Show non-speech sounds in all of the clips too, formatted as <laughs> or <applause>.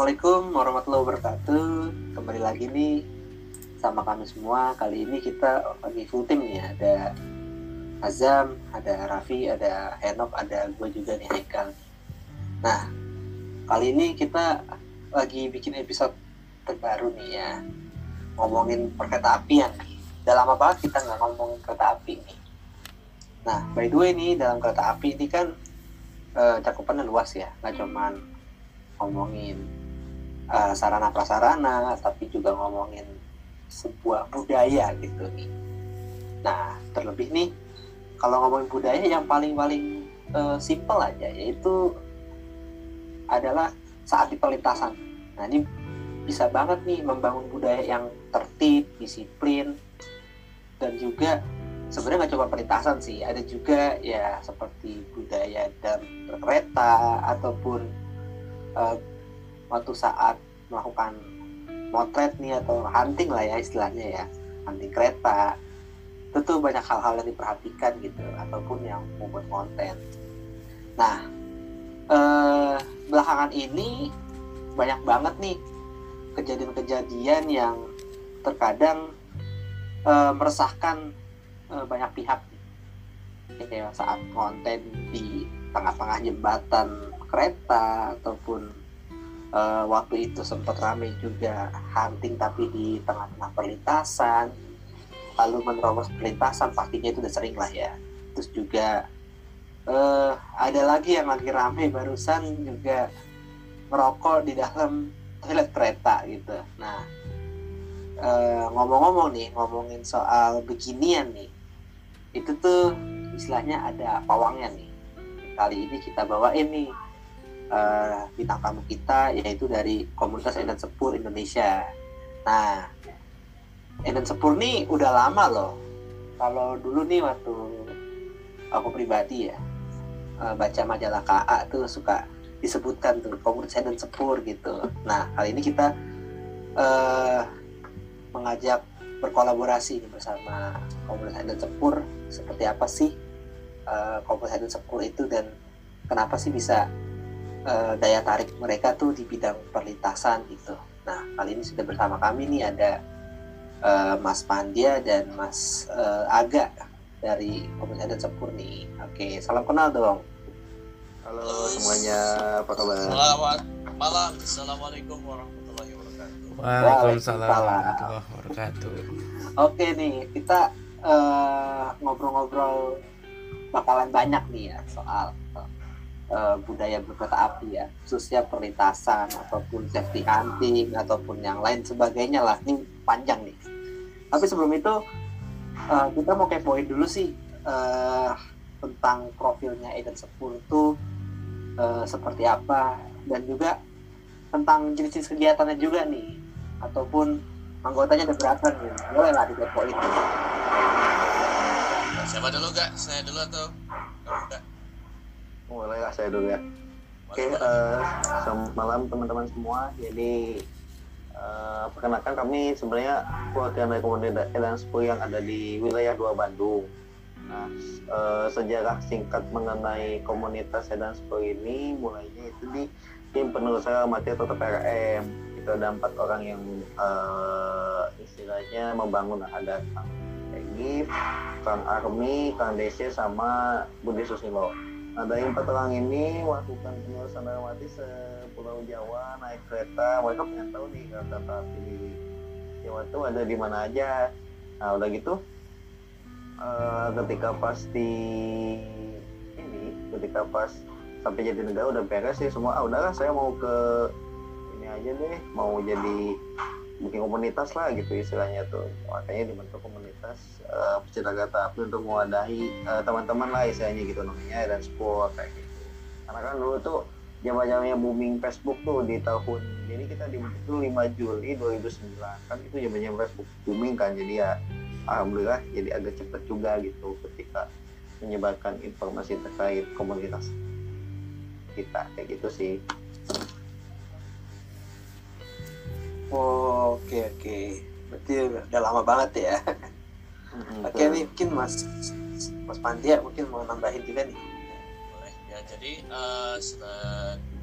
Assalamualaikum warahmatullahi wabarakatuh. Kembali lagi nih sama kami semua. Kali ini kita lagi full tim nih. Ada Azam, ada Raffi, ada Henok, ada gue juga nih Haikal. Nah, kali ini kita lagi bikin episode terbaru nih ya. Ngomongin perkereta apian nih. Udah lama banget kita nggak ngomongin kereta api nih. Nah, by the way nih dalam kereta api ini kan uh, cakupannya luas ya, nggak cuman ngomongin uh, sarana prasarana, tapi juga ngomongin sebuah budaya gitu nih. Nah, terlebih nih kalau ngomongin budaya yang paling-paling uh, simple aja yaitu adalah saat di perlintasan. Nah, ini bisa banget nih membangun budaya yang tertib, disiplin, dan juga sebenarnya nggak cuma perlintasan sih ada juga ya seperti budaya dan berkereta ataupun uh, waktu saat melakukan motret nih atau hunting lah ya istilahnya ya. Hunting kereta. Tentu banyak hal-hal yang diperhatikan gitu ataupun yang membuat konten. Nah eh, belakangan ini banyak banget nih kejadian-kejadian yang terkadang eh, meresahkan uh, banyak pihak. Kayak saat konten di tengah-tengah jembatan kereta ataupun uh, waktu itu sempat ramai juga hunting tapi di tengah-tengah perlintasan. Lalu menerobos perlintasan pastinya itu udah sering lah ya. Terus juga uh, ada lagi yang lagi ramai barusan juga merokok di dalam <laughs> toilet kereta gitu. Nah ngomong-ngomong uh, nih ngomongin soal beginian nih itu tuh istilahnya ada pawangnya nih. Kali ini kita bawa ini uh, bintang tamu kita yaitu dari komunitas Eden Sepur Indonesia. Nah Eden Sepur nih udah lama loh. Kalau dulu nih waktu aku pribadi ya uh, baca majalah KA tuh suka disebutkan tuh komunitas Eden Sepur gitu. Nah kali ini kita uh, mengajak berkolaborasi bersama komunitas Eden Sepur. Seperti apa sih uh, komunitas Eden Sepur itu dan kenapa sih bisa uh, daya tarik mereka tuh di bidang perlintasan gitu. Nah kali ini sudah bersama kami nih ada uh, Mas Pandia dan Mas uh, Aga dari komunitas Eden Sepur nih. Oke salam kenal dong. Halo semuanya, apa kabar? Selamat malam, Assalamualaikum warahmatullahi Waalaikumsalam warahmatullahi wabarakatuh. Oke nih, kita uh, ngobrol-ngobrol bakalan banyak nih ya soal uh, budaya berkereta api ya, khususnya perlintasan ataupun safety hunting ataupun yang lain sebagainya lah. Ini panjang nih. Tapi sebelum itu uh, kita mau kepoin dulu sih uh, tentang profilnya Eden Sepul itu uh, seperti apa. Dan juga tentang jenis-jenis kegiatannya juga nih. Ataupun anggotanya ada berapa nih? Boleh lah dikepoin. Siapa dulu kak? Saya dulu atau boleh lah saya dulu ya. Oke uh, selamat malam teman-teman semua. Jadi uh, perkenalkan kami sebenarnya perwakilan dari komunitas Edan Sepuluh yang ada di wilayah dua Bandung. Nah, uh, sejarah singkat mengenai komunitas Edan Sepuluh ini mulainya itu di tim penerus mati atau TPRM itu ada empat orang yang uh, istilahnya membangun ada Kang Egi, Kang Armi, Kang Desi sama Budi Susilo. Dari empat orang ini melakukan penelusuran mati sepulau Jawa naik kereta. Mereka pengen tahu nih kereta api di Jawa itu ada di mana aja. Nah udah gitu uh, ketika pas di ini ketika pas sampai jadi negara udah beres sih semua ah udahlah saya mau ke aja deh mau jadi bikin komunitas lah gitu istilahnya tuh makanya dibentuk komunitas uh, pecinta kereta api untuk mewadahi uh, teman-teman lah istilahnya gitu namanya dan sport kayak gitu karena kan dulu tuh zaman-zamannya booming Facebook tuh di tahun ini kita dibentuk tuh 5 Juli 2009 kan itu zamannya Facebook booming kan jadi ya alhamdulillah jadi agak cepet juga gitu ketika menyebarkan informasi terkait komunitas kita kayak gitu sih Oh, oke okay, oke. Okay. Berarti udah lama banget ya. <laughs> Mm-hmm. Oke okay, nih mungkin Mas Mas Pandia mungkin mau nambahin juga nih. Boleh ya. Jadi uh,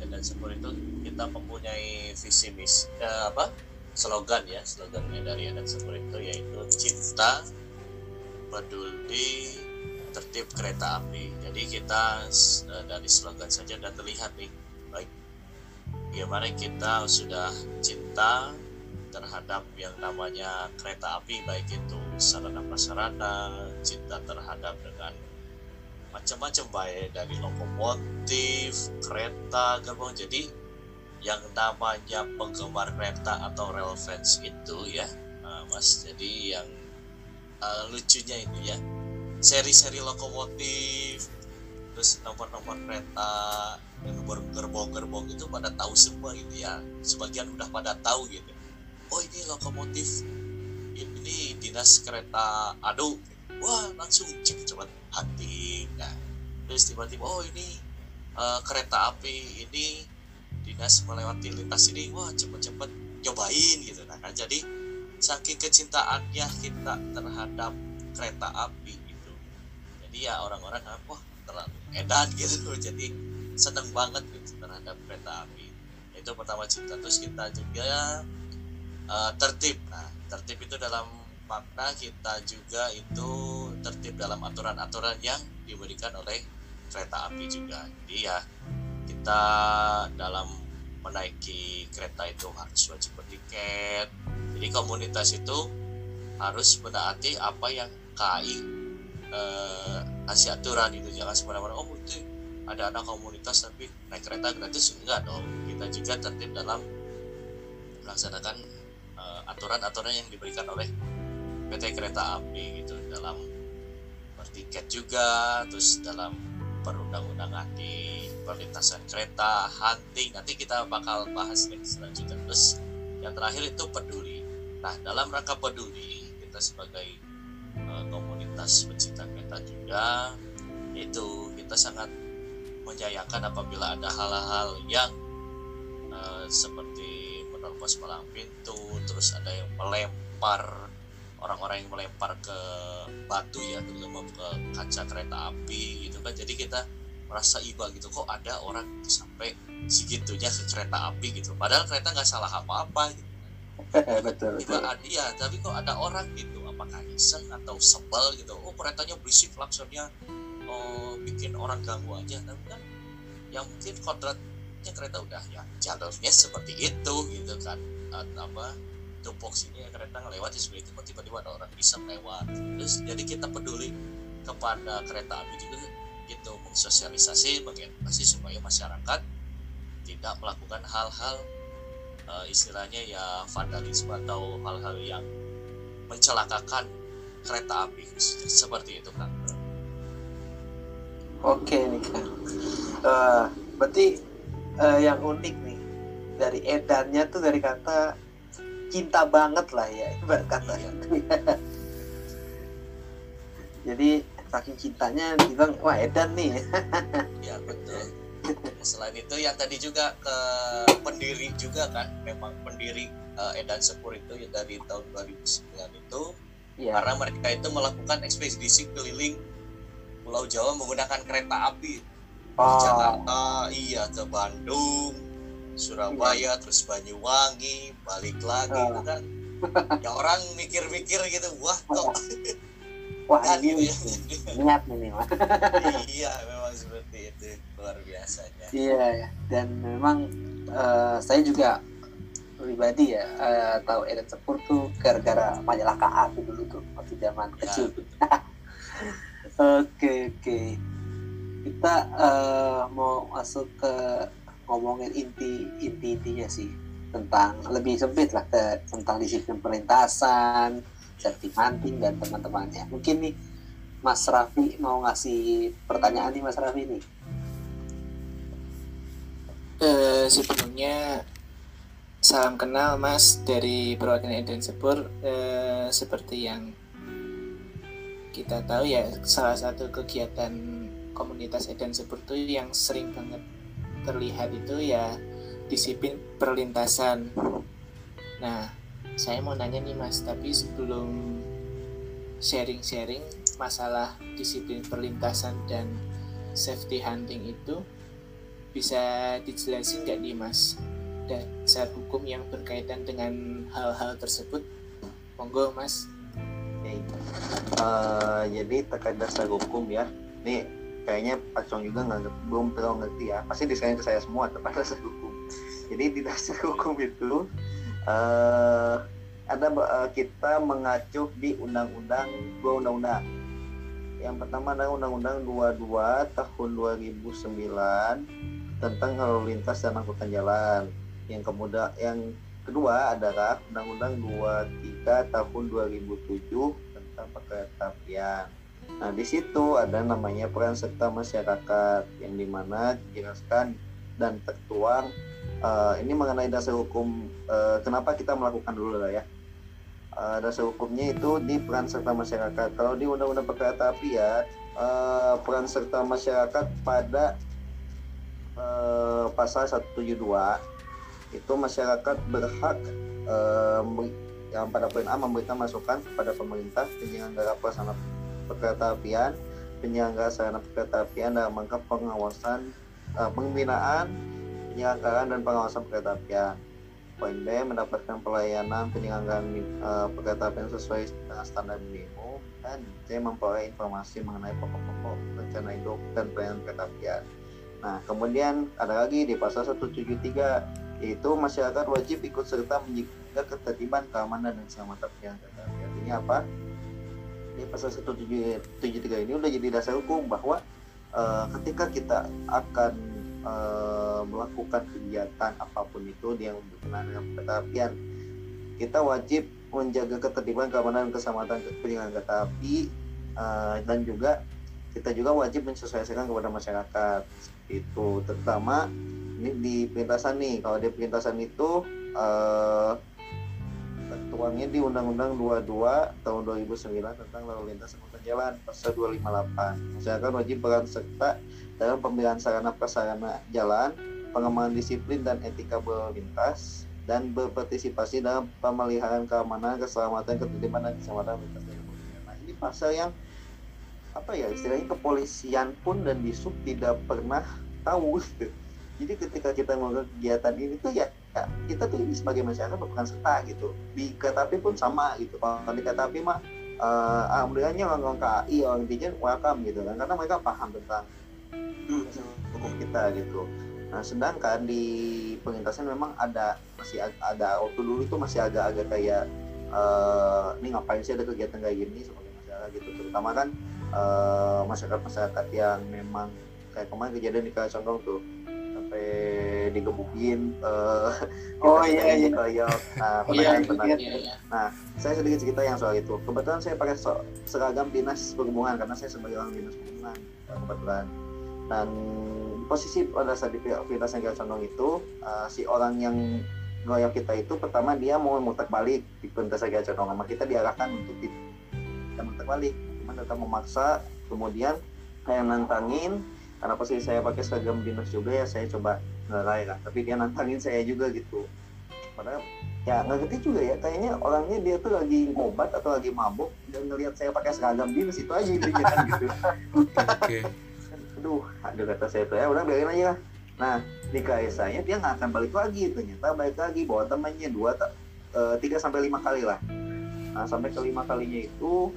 Edan Sepur itu kita mempunyai visi misi eh, apa slogan ya slogannya dari Edan Sepur itu yaitu cinta peduli tertib kereta api jadi kita eh, dari slogan saja dan terlihat nih baik bagaimana kita sudah cinta terhadap yang namanya kereta api baik itu sarana prasarana cinta terhadap dengan macam-macam baik dari lokomotif kereta gerbong. Jadi yang namanya penggemar kereta atau rail fans itu ya uh, mas. Jadi yang uh, lucunya ini ya seri-seri lokomotif terus nomor-nomor kereta gerbong-gerbong itu pada tahu semua gitu ya. Sebagian udah pada tahu gitu oh ini lokomotif. Ini dinas kereta adu. Wah langsung cek cepat hati. Nah terus tiba-tiba oh ini uh, kereta api ini dinas melewati lintas ini. Wah cepet-cepet nyobain gitu. Nah kan jadi saking kecintaannya kita terhadap kereta api itu jadi ya orang-orang kan wah terlalu edan gitu. <laughs> Jadi seneng banget gitu terhadap kereta api. Itu pertama cinta terus kita juga uh, tertib. Nah, tertib itu dalam makna kita juga itu tertib dalam aturan-aturan yang diberikan oleh kereta api juga. Jadi ya kita dalam menaiki kereta itu harus wajib bertiket. Jadi komunitas itu harus menaati apa yang KAI eh, kasih aturan itu jangan sembarangan oh itu ada anak komunitas tapi naik kereta gratis enggak dong kita juga tertib dalam melaksanakan aturan-aturan yang diberikan oleh PT Kereta Api gitu dalam bertiket juga terus dalam perundang-undangan di perlintasan kereta hunting nanti kita bakal bahas nih selanjutnya. Terus yang terakhir itu peduli. Nah dalam rangka peduli kita sebagai uh, komunitas pecinta kereta juga itu kita sangat menyayangkan apabila ada hal-hal yang uh, seperti pas malang pintu terus ada yang melempar orang-orang yang melempar ke batu ya terutama ke kaca kereta api gitu kan. Jadi kita merasa iba gitu kok ada orang sampai segitunya ke kereta api gitu. Padahal kereta nggak salah apa-apa gitu. <laughs> Betul, betul. ya tapi kok ada orang gitu. Apakah iseng atau sebel gitu. Oh keretanya berisik langsungnya oh, bikin orang ganggu aja. Tapi kan yang mungkin kodrat ya kereta udah ya jalurnya seperti itu gitu kan. Apa tupoksinya kereta ngelewat ya seperti itu tiba-tiba ada orang bisa lewat. Terus jadi kita peduli kepada kereta api juga gitu mensosialisasi mengedukasi supaya masyarakat tidak melakukan hal-hal uh, istilahnya ya vandalisme atau hal-hal yang mencelakakan kereta api seperti itu kan oke nih kan uh, berarti uh, yang unik nih. Dari edannya tuh dari kata cinta banget lah ya ibarat kata. <laughs> Jadi saking cintanya bilang wah edan nih. <laughs> Ya betul. Selain itu yang tadi juga ke pendiri juga kan memang pendiri uh, Edan Sepur itu ya dari tahun 2009 itu. Ya. karena mereka itu melakukan ekspedisi keliling Pulau Jawa menggunakan kereta api oh. Jakarta iya ke Bandung Surabaya iya. terus Banyuwangi balik lagi oh. kan. Ya orang mikir-mikir gitu wah kok? <laughs> Wah kan ini gitu ya. niat nih <laughs> iya memang seperti itu luar biasanya. Iya ya dan memang uh, saya juga pribadi ya uh, tahu Eden Sepur tuh gara-gara majalah KA dulu tuh waktu zaman ya, kecil. <laughs> oke oke kita uh, mau masuk ke ngomongin inti inti intinya sih tentang lebih sempit lah ke, tentang disiplin perlintasan, safety hunting dan teman-temannya. Mungkin nih Mas Raffi mau ngasih pertanyaan nih Mas Raffi nih. Uh, sebelumnya salam kenal Mas dari perwakilan Eden Sepur uh, seperti yang kita tahu ya salah satu kegiatan komunitas Eden seperti yang sering banget terlihat itu ya disiplin perlintasan. Nah, saya mau nanya nih Mas, tapi sebelum sharing-sharing masalah disiplin perlintasan dan safety hunting itu bisa dijelasin nggak nih Mas dasar hukum yang berkaitan dengan hal-hal tersebut? Monggo Mas. Uh, jadi terkait dasar hukum ya, ini kayaknya Pak Chong juga nggak belum terlalu ngerti ya. Pasti disayang ke saya semua <laughs> tentang dasar hukum. Jadi di dasar <laughs> hukum itu uh, ada uh, kita mengacu di undang-undang dua undang-undang. Yang pertama adalah Undang-Undang 22 tahun 2009 tentang lalu lintas dan angkutan jalan. Yang kemudian yang kedua adalah Undang-Undang 23 tahun 2007 tentang perkeretaapian. Nah, di situ ada namanya peran serta masyarakat yang di mana dijelaskan dan tertuang uh, ini mengenai dasar hukum uh, kenapa kita melakukan dulu lah ya. Uh, dasar hukumnya itu di peran serta masyarakat. Kalau di Undang-Undang Perkeretaapian, uh, peran serta masyarakat pada eh, pasal 172 itu masyarakat berhak eh, yang pada poin A memberikan masukan kepada pemerintah penyelenggara pelaksana perkereta apian penyelenggara sarana perkereta apian dalam rangka pengawasan eh, pembinaan penyelenggaraan dan pengawasan perkereta apian poin B mendapatkan pelayanan penyelenggaraan uh, perkereta apian sesuai dengan standar minimum dan C memperoleh informasi mengenai pokok-pokok rencana hidup dan pelayanan kereta apian Nah, kemudian ada lagi di pasal 173 yaitu masyarakat wajib ikut serta menjaga ketertiban, keamanan dan keselamatan penyelenggara. Artinya apa? Di pasal 173 ini udah jadi dasar hukum bahwa uh, ketika kita akan uh, melakukan kegiatan apa pun itu yang berkenaan dengan kereta kita wajib menjaga ketertiban, keamanan, keselamatan penyelenggara kereta api uh, dan juga kita juga wajib menyesuaikan kepada masyarakat. Itu terutama ini di perintasan nih. Kalau di perintasan itu uh, tertuangnya di Undang-Undang 22 tahun 2009 tentang lalu lintas angkutan jalan pasal 258 masyarakat wajib peran serta dalam pemilihan sarana prasarana jalan pengembangan disiplin dan etika berlalu lintas dan berpartisipasi dalam pemeliharaan keamanan, keselamatan, ketertiban dan keselamatan lintas Nah, ini pasal yang apa ya istilahnya kepolisian pun dan di sub tidak pernah tahu. <laughs> Jadi ketika kita melakukan kegiatan ini tuh ya, ya kita tuh sebagai masyarakat bukan serta gitu. Di Ketapi pun sama gitu. Kalau di Ketapi mah uh, alhamdulillahnya orang-orang KAI, orang Dijen welcome gitu kan karena mereka paham tentang hukum kita gitu. Nah, sedangkan di pengintasan memang ada masih ada waktu dulu itu masih agak-agak kayak uh, ini ngapain sih ada kegiatan kayak gini sebagai masyarakat gitu. Terutama kan uh, masyarakat-masyarakat yang memang kayak kemarin kejadian di Condong tuh sampai digebukin <laughs> uh, oh iya iya. kayak nah iya, iya, iya, iya. nah saya sedikit cerita yang soal itu. Kebetulan saya pakai so seragam dinas perhubungan karena saya sebagai orang dinas perhubungan kebetulan. Dan posisi pada saat di aktivitas yang Condong itu uh, si orang yang ngoyok kita itu pertama dia mau muter balik di pentas Saga Condong. Sama kita diarahkan untuk kita muter balik. Cuman tetap memaksa kemudian kayak nantangin karena posisi saya pakai seragam dinas juga ya saya coba ngerai lah tapi dia nantangin saya juga gitu. Padahal ya nggak ngerti juga ya kayaknya orangnya dia tuh lagi ngobat atau lagi mabuk dan ngelihat saya pakai seragam dinas itu aja intinya kan gitu. Oke. aduh ada kata saya tuh ya udah biarin aja lah. Nah di KSA nya dia nggak akan balik lagi ternyata balik lagi bawa temannya dua eh, tiga sampai lima kali lah. Nah sampai ke lima kalinya itu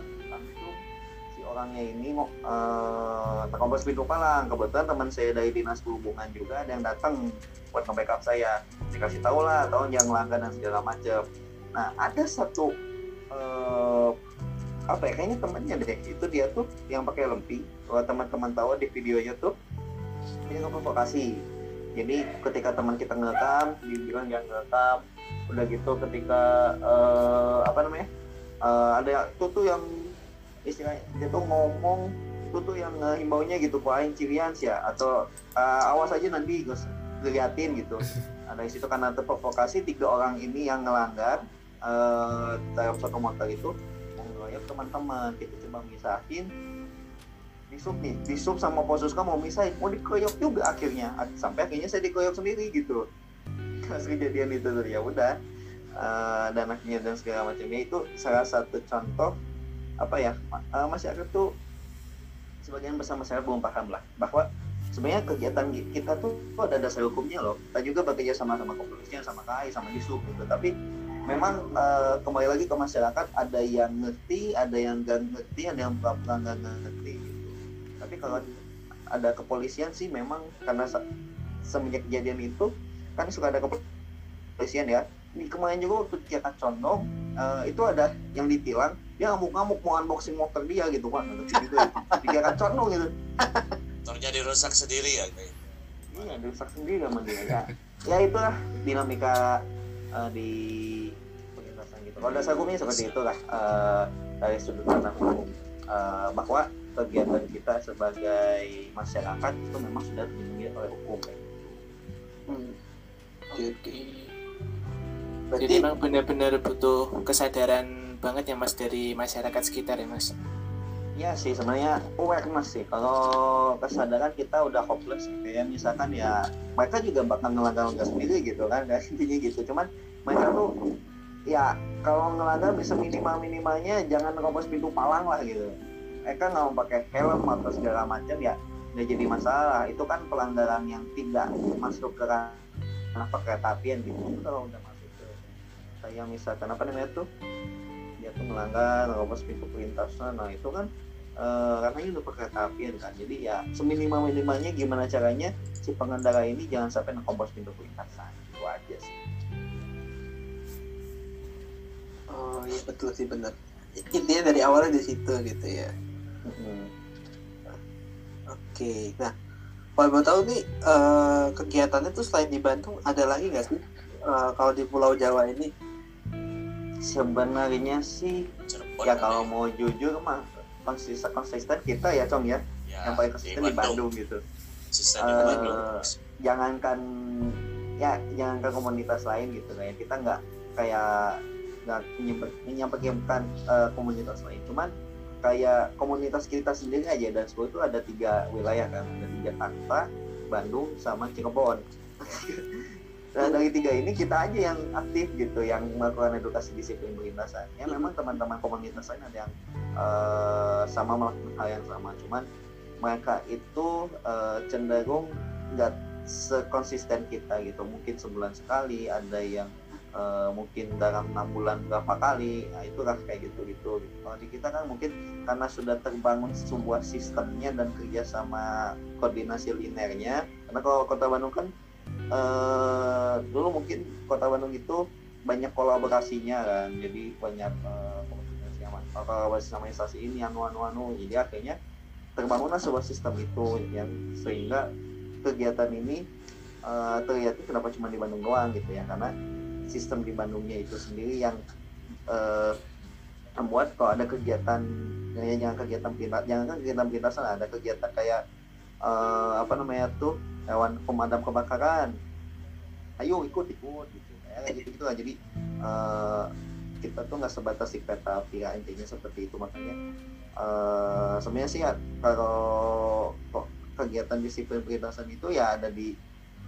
orangnya ini uh, kompos pintu palang. Kebetulan teman saya dari dinas perhubungan juga ada yang datang buat nge-backup saya. Dikasih tahu lah tahun yang langgan dan segala macam nah ada satu uh, apa ya kayaknya temannya deh. Itu dia tuh yang pakai lempi. Kalau teman-teman tahu di videonya tuh dia provokasi jadi ketika teman kita ngerekam dia bilang jangan ngerekam. Udah gitu ketika uh, apa namanya uh, ada itu tuh yang istilahnya dia tuh ngomong itu tuh yang himbaunya gitu paling cirian sih ya atau uh, awas aja nanti gue liatin gitu. <laughs> Ada di situ karena terprovokasi tiga orang ini yang ngelanggar uh, satu motor itu mengeroyok teman-teman kita coba misahin. Disub nih disub sama posuska mau misahin mau dikeroyok juga akhirnya. Sampai akhirnya saya dikeroyok sendiri gitu. <laughs> Pas kejadian itu tuh ya udah. Uh, dan akhirnya dan segala macamnya itu salah satu contoh apa ya uh, masyarakat tuh sebagian besar masyarakat belum paham lah bahwa sebenarnya kegiatan kita tuh tuh ada dasar hukumnya loh. Kita juga bekerja sama sama kepolisian sama KAI sama disub gitu. Tapi memang eh, kembali lagi ke masyarakat ada yang ngerti ada yang gak ngerti ada yang pura-pura gak ngerti gitu. Tapi kalau ada kepolisian sih memang karena se- semenjak kejadian itu kan suka ada kepolisian ya. Di kemarin juga waktu kegiatan condong eh, itu ada yang ditilang dia ngamuk-ngamuk mau unboxing motor dia gitu kan di kegiatan condong gitu motornya dirusak sendiri ya kayak Iya, dirusak sendiri sama dia ya. Ya itulah dinamika eh, di pengintasan gitu. Kalau dasar hukumnya seperti itu lah eh, dari sudut pandang hukum Eh, bahwa kegiatan kita sebagai masyarakat itu memang sudah dilindungi oleh hukum. Hmm. Oke, oke. Jadi Berarti memang benar-benar butuh kesadaran banget ya mas dari masyarakat sekitar ya mas. Ya sih sebenarnya awareness sih. Kalau kesadaran kita udah hopeless kayak misalkan ya mereka juga bakal ngelanggar-ngelanggar sendiri gitu kan dan <laughs> intinya gitu. Cuman mereka tuh ya kalau ngelanggar bisa minimal minimalnya jangan nerobos pintu palang lah gitu. Mereka nggak mau pakai helm atau segala macam ya nggak jadi masalah. Itu kan pelanggaran yang tidak masuk ke ranah perkereta-apian gitu. Tapi kalau udah masuk ke kayak misalkan apa namanya tuh dia tuh melanggar nerobos pintu perlintasan nah itu kan eh, karena itu perkereta apian kan jadi ya seminimal minimalnya gimana caranya si pengendara ini jangan sampai nerobos pintu perlintasan itu aja sih oh iya betul sih benar. Intinya dari awalnya di situ gitu ya. Mm-mm. Oke, nah kalau mau tahu nih eh, kegiatannya tuh selain di Bandung ada lagi nggak sih Eh, kalau di Pulau Jawa ini? Sebenarnya sih Cirebon ya ada kalau mau jujur mah konsisten konsisten kita ya cong ya. Ya, yang paling konsisten di Bandung. Gitu. Sistem di Eh, Bandung jangankan ya jangankan komunitas lain gitu kayak kita nggak kayak nggak menyampaikan eh, komunitas lain. Cuman kayak komunitas kita sendiri aja dan sebuah itu ada tiga wilayah kan. Ada Jakarta Bandung sama Cirebon <laughs> Nah, dari tiga ini kita aja yang aktif gitu, yang melakukan edukasi disiplin perlintasan. Ya memang teman-teman komunitas lain ada yang eh, sama melakukan hal yang sama, cuman mereka itu eh, cenderung nggak sekonsisten kita gitu. Mungkin sebulan sekali, ada yang eh, mungkin dalam enam bulan berapa kali. Nah itu kan kayak gitu-gitu. Kalau di kita kan mungkin karena sudah terbangun sebuah sistemnya dan kerjasama koordinasi linernya. Karena kalau kota Bandung kan eh, dulu mungkin kota Bandung itu banyak kolaborasinya kan. Jadi banyak komunikasi sama kolaborasi sama instansi ini anu anu anu. Jadi akhirnya terbangunlah sebuah sistem itu yang sehingga kegiatan ini eh, terlihat kenapa cuma di Bandung doang gitu ya. Karena sistem di Bandungnya itu sendiri yang eh, membuat kalau ada kegiatan ya jangan kegiatan pintas jangan kegiatan pintasan ada kegiatan kayak eh, apa namanya tuh hewan pemadam kebakaran. Ayo ikut ikut gitu. Kayak gitu gitu lah. Jadi eh, kita tuh nggak sebatas di api ya intinya seperti itu makanya. Eh, sebenarnya sih ya, kalau kegiatan disiplin perlintasan itu ya ada di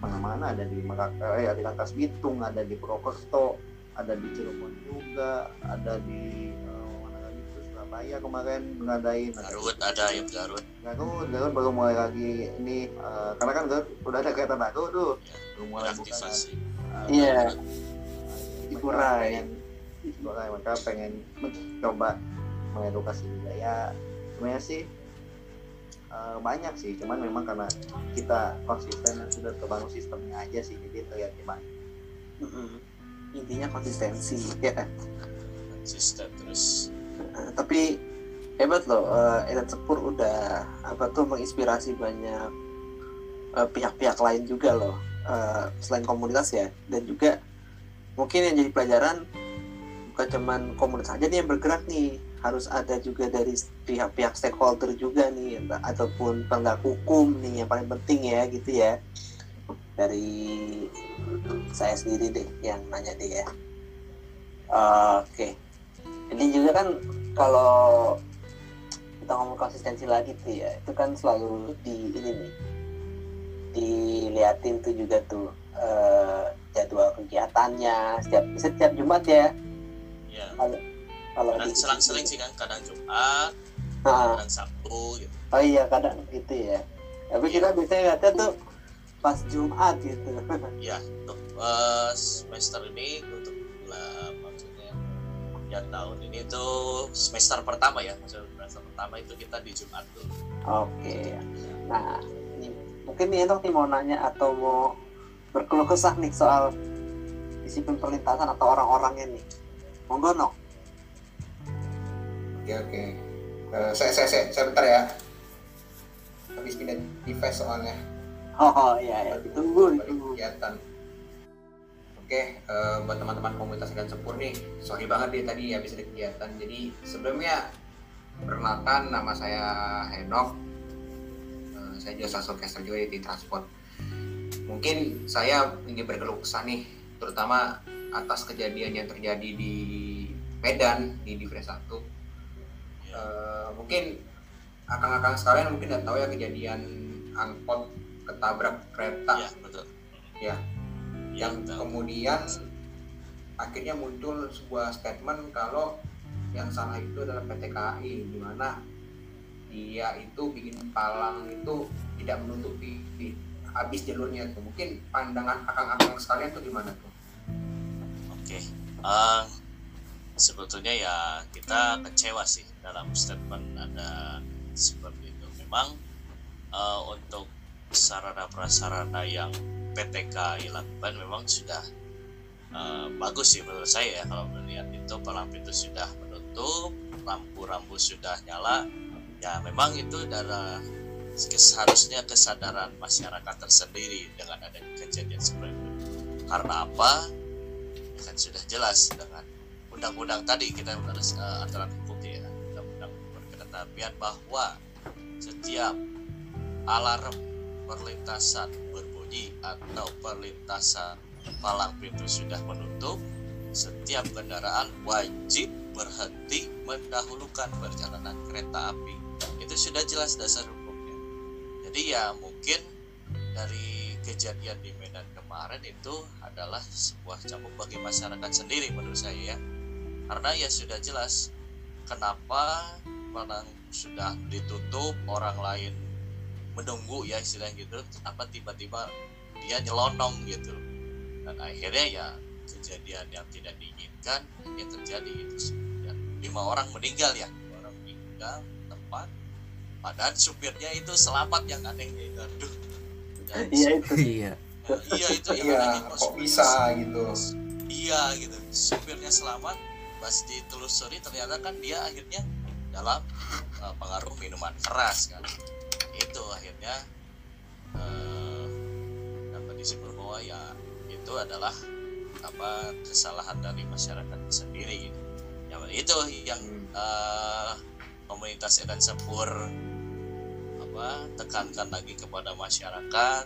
mana-mana. Ada di Merak, eh, ada di Rangkas Bitung ada di Purwokerto ada di Cirebon juga ada di Surabaya kemarin ngadain ada Garut ada yang Garut Garut, Garut baru mulai lagi ini eh, karena kan Garut udah ada kereta baru tuh baru mulai buka kan. Eh, Iya. Dikurai. pengen dikurai mereka pengen mencoba mengedukasi juga ya sebenarnya sih eh, banyak sih cuman memang karena kita konsisten dan sudah terbangun sistemnya aja sih jadi terlihat gimana Mm-mm. Intinya konsistensi <laughs> ya. konsisten terus Eh, tapi hebat loh eh, Edan Sepur udah apa tuh menginspirasi banyak eh, pihak-pihak lain juga loh eh, selain komunitas ya. Dan juga mungkin yang jadi pelajaran bukan cuman komunitas aja nih yang bergerak nih harus ada juga dari pihak-pihak stakeholder juga nih ataupun penegak hukum nih yang paling penting ya gitu ya. Dari saya sendiri deh yang nanya deh ya. Oke ini juga kan kalau kita ngomong konsistensi lagi tuh ya itu kan selalu di ini nih diliatin tuh juga tuh eh, jadwal kegiatannya setiap setiap Jumat ya. Ya kalau di- selang-seling sih kan kadang Jumat Ah, kadang Sabtu gitu. Oh iya kadang gitu ya. Tapi kita biasanya lihatnya tuh pas Jumat gitu. Ya untuk uh, semester ini ya tahun ini tuh semester pertama ya semester pertama itu kita di Jumat tuh. Oke. Nah ini, mungkin nih Enok nih mau nanya atau mau berkeluh kesah nih soal disiplin perlintasan atau orang-orangnya nih. Monggo Nok oke oke. Uh, saya, saya saya saya bentar ya. Habis pindah device soalnya. Oh iya ya ditunggu ditunggu. kegiatan oke eh, buat teman-teman komunitas dan sepur nih sorry banget deh tadi habis ada kegiatan jadi sebelumnya perkenalkan nama saya Henok. Eh, saya juga satu caster juga di transport. Mungkin saya ingin berkeluh kesah nih terutama atas kejadian yang terjadi di Medan di Divre 1 Eh, mungkin akang-akang sekalian mungkin udah tahu ya kejadian angkot ketabrak kereta. Ya betul. Ya. Yang kemudian akhirnya muncul sebuah statement kalau yang salah itu adalah PT KAI di mana dia itu bikin palang itu tidak menutupi habis jalurnya tuh mungkin pandangan akang-akang sekalian tuh gimana tuh Oke, eh, sebetulnya ya kita kecewa sih dalam statement ada seperti itu. Memang eh, untuk sarana prasarana yang PTK lakukan memang sudah eh, bagus sih menurut saya ya kalau melihat itu palang pintu sudah menutup, lampu-lampu sudah nyala. Ya memang itu adalah seharusnya kesadaran masyarakat tersendiri dengan adanya kejadian seperti itu. Karena apa? Ya kan sudah jelas dengan undang-undang tadi kita harus uh, aturan hukum ya undang-undang perkereta apian bahwa setiap alarm perlintasan atau perlintasan palang pintu sudah menutup setiap kendaraan wajib berhenti mendahulukan perjalanan kereta api. Itu sudah jelas dasar hukumnya. Jadi ya mungkin dari kejadian di Medan kemarin itu adalah sebuah cambuk bagi masyarakat sendiri menurut saya ya. Karena ya sudah jelas kenapa palang sudah ditutup orang lain menunggu ya istilahnya gitu. Kenapa tiba-tiba dia nyelonong gitu. Dan akhirnya ya kejadian yang tidak diinginkan yang terjadi itu dan lima orang meninggal ya. Lima orang meninggal tempat padahal supirnya itu selamat yang anehnya itu aduh. Dan iya itu. Iya. Iya itu yang iya anehnya kok bisa gitu. Iya gitu. Supirnya selamat pas ditelusuri ternyata kan dia akhirnya dalam uh, pengaruh minuman keras kan itu akhirnya uh, dapat disimpulkan bahwa ya itu adalah apa kesalahan dari masyarakat sendiri gitu. Ya itu yang Hmm. uh, komunitas Edan Sepur apa tekankan lagi kepada masyarakat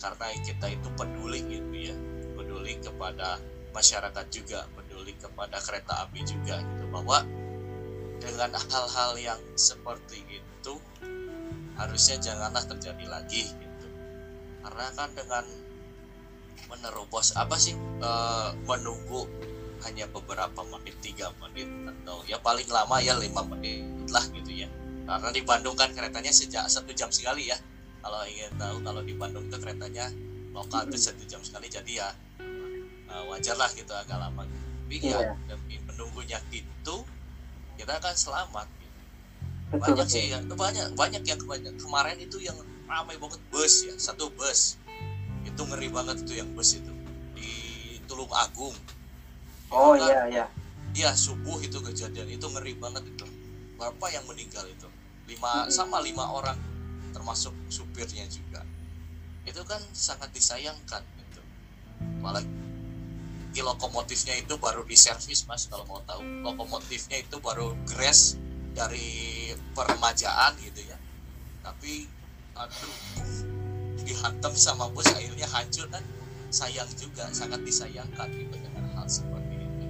karena kita itu peduli gitu ya. Peduli kepada masyarakat juga peduli kepada kereta api juga gitu. Bahwa dengan hal-hal yang seperti itu harusnya janganlah terjadi lagi gitu karena kan dengan menerobos apa sih eh, menunggu hanya beberapa menit tiga menit atau ya paling lama ya lima menit lah gitu ya karena di Bandung kan keretanya sejak satu jam sekali ya kalau ingin tahu kalau di Bandung itu keretanya lokal itu satu jam sekali jadi ya eh, wajar lah gitu agak lama tapi Iya. ya demi menunggunya itu kita akan selamat. Betul banyak betul. sih yang banyak banyak yang kemarin, kemarin itu yang ramai banget bus ya. Satu bus. Itu ngeri banget itu yang bus itu. Di Tulung Agung. Oh Itu kan iya iya. Iya subuh itu kejadian. Itu ngeri banget itu. Berapa yang meninggal itu? Lima sama lima orang termasuk supirnya juga. Itu kan sangat disayangkan gitu. Apalagi lokomotifnya itu baru diservis mas kalau mau tahu. Lokomotifnya itu baru gres dari permajaan gitu ya tapi aduh dihantam sama bus akhirnya hancur kan sayang juga sangat disayangkan gitu dengan hal seperti itu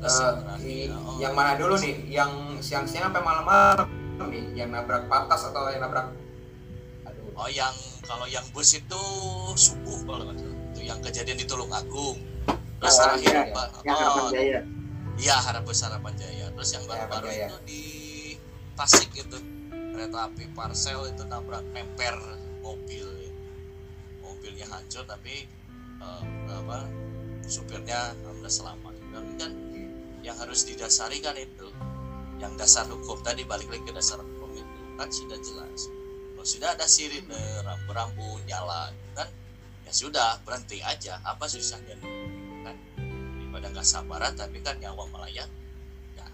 Terus Eh, yang oh, yang mana dulu nih yang siang-siang sampai malam-malam nih yang nabrak patas atau yang nabrak aduh Oh yang kalau yang bus itu subuh kalau nggak salah. itu yang kejadian di Tulung Agung. Terus Oh, terakhir iya. Pak, yang harapan oh, jaya iya Harapan Harapan Jaya. Terus yang baru-baru Jaya. itu di Tasik itu. Kereta api parcel itu nabrak nemper mobil. Mobilnya hancur tapi uh, apa supirnya alhamdulillah selamat. Tapi kan yang harus didasari kan itu yang dasar hukum tadi balik lagi ke dasar hukum itu kan sudah jelas. Kalau sudah ada sirine rambu-rambu nyala kan ya sudah berhenti aja. Apa susahnya? Kan daripada nggak sabaran tapi kan nyawa melayang ya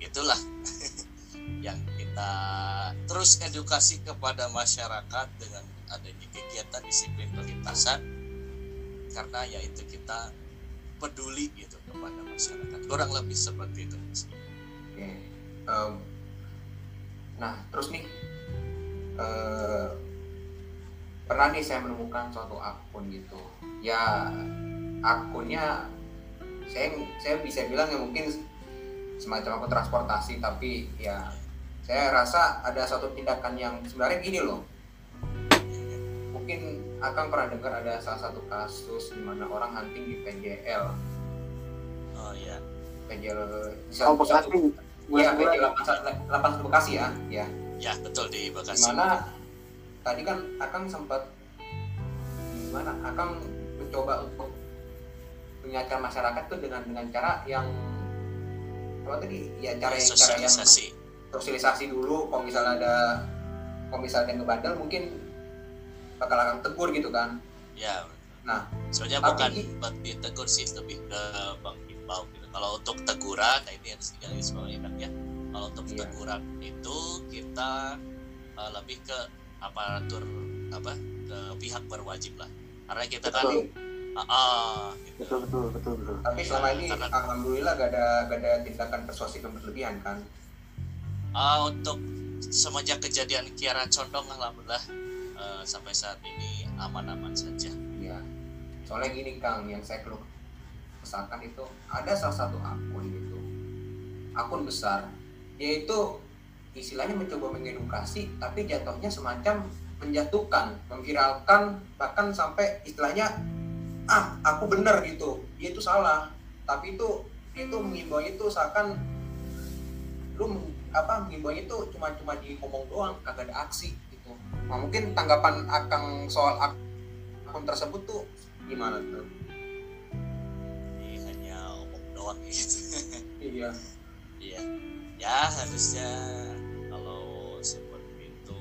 itulah <laughs> yang kita terus edukasi kepada masyarakat dengan adanya kegiatan disiplin perlintasan karena ya itu kita peduli gitu kepada masyarakat kurang lebih seperti itu Oke. Um, nah terus nih uh, pernah nih saya menemukan suatu akun gitu ya akunnya saya saya bisa bilang ya mungkin semacam akun transportasi tapi ya saya rasa ada suatu tindakan yang sebenarnya gini loh mungkin akan pernah dengar ada salah satu kasus di mana orang hunting di PJL oh ya PJL Oh, Bekasi. Iya, Gua- PJL 81 Bekasi ya, ya. ya betul di Bekasi Di mana tadi kan Akang sempat gimana? Akang mencoba untuk mengingatkan masyarakat tuh dengan dengan cara yang apa tadi? Ya cara yang cara yang sosialisasi dulu. Kalau misalnya ada kalau misalnya ada yang ngebandel mungkin bakal Akang tegur gitu kan. ya Nah, sebenarnya tapi bukan ditegur sih lebih ke bang himbau gitu kalau untuk teguran nah ini harus digaris bawahi kan ya kalau untuk Iya. teguran itu kita uh, lebih ke aparatur apa ke pihak berwajib lah karena kita kan Betul. ah, ah, gitu. betul betul betul betul tapi selama ini Karena- alhamdulillah gak ada gak ada tindakan persuasif yang berlebihan kan. Ah, untuk semenjak kejadian Kiara Condong alhamdulillah uh, sampai saat ini aman-aman saja Iya. Soalnya gini Kang, yang saya keluh kesahkan itu ada salah satu akun gitu. Akun besar. Dia itu istilahnya mencoba mengedukasi tapi jatuhnya semacam menjatuhkan, memviralkan bahkan sampai istilahnya ah aku bener gitu. Dia itu salah. Tapi itu itu mengimbau itu seakan lu apa mengimbau itu cuma cuma di ngomong doang kagak ada aksi gitu. Nah, mungkin tanggapan Akang soal ak- akun tersebut tuh gimana tuh? Ini hanya omong doang gitu <laughs> Iya. Iya, ya harusnya kalau seperti itu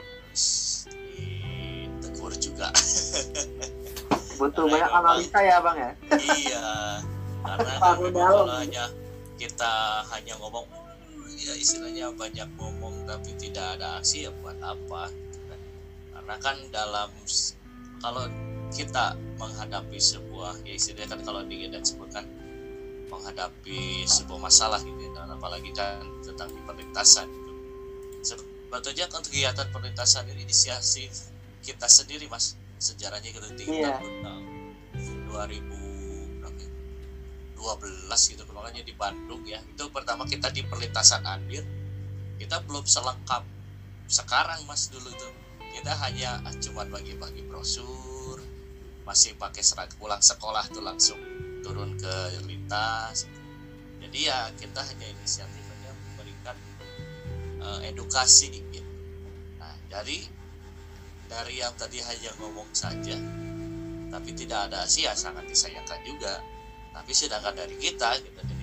harus ditegur juga. <laughs> butuh Karena banyak memang- analisa ya bang ya iya, karena <laughs> kalau hanya kita hanya ngomong, "Hmm, ya istilahnya banyak ngomong tapi tidak ada aksi ya buat apa? gitu kan. Karena kan dalam kalau kita menghadapi sebuah ya istilahnya kan kalau di Gedan sebutkan menghadapi sebuah masalah gitu ya, dan apalagi kan tentang perlintasan gitu. Sebetulnya kan kegiatan perlintasan ini inisiasi kita sendiri mas sejarahnya kita di Iya. tahun uh, 2000 berapa ya? 12 gitu makanya di Bandung ya. Itu pertama kita di perlintasan Andir. Kita belum selengkap sekarang mas dulu tuh. Kita hanya ah, cuman bagi-bagi brosur masih pakai seragam pulang sekolah tuh langsung turun ke lintas. Jadi ya kita hanya inisiatif aja memberikan eh, edukasi gitu. Nah dari dari yang tadi hanya ngomong saja tapi tidak ada aksi ya sangat disayangkan juga. Tapi sedangkan dari kita kita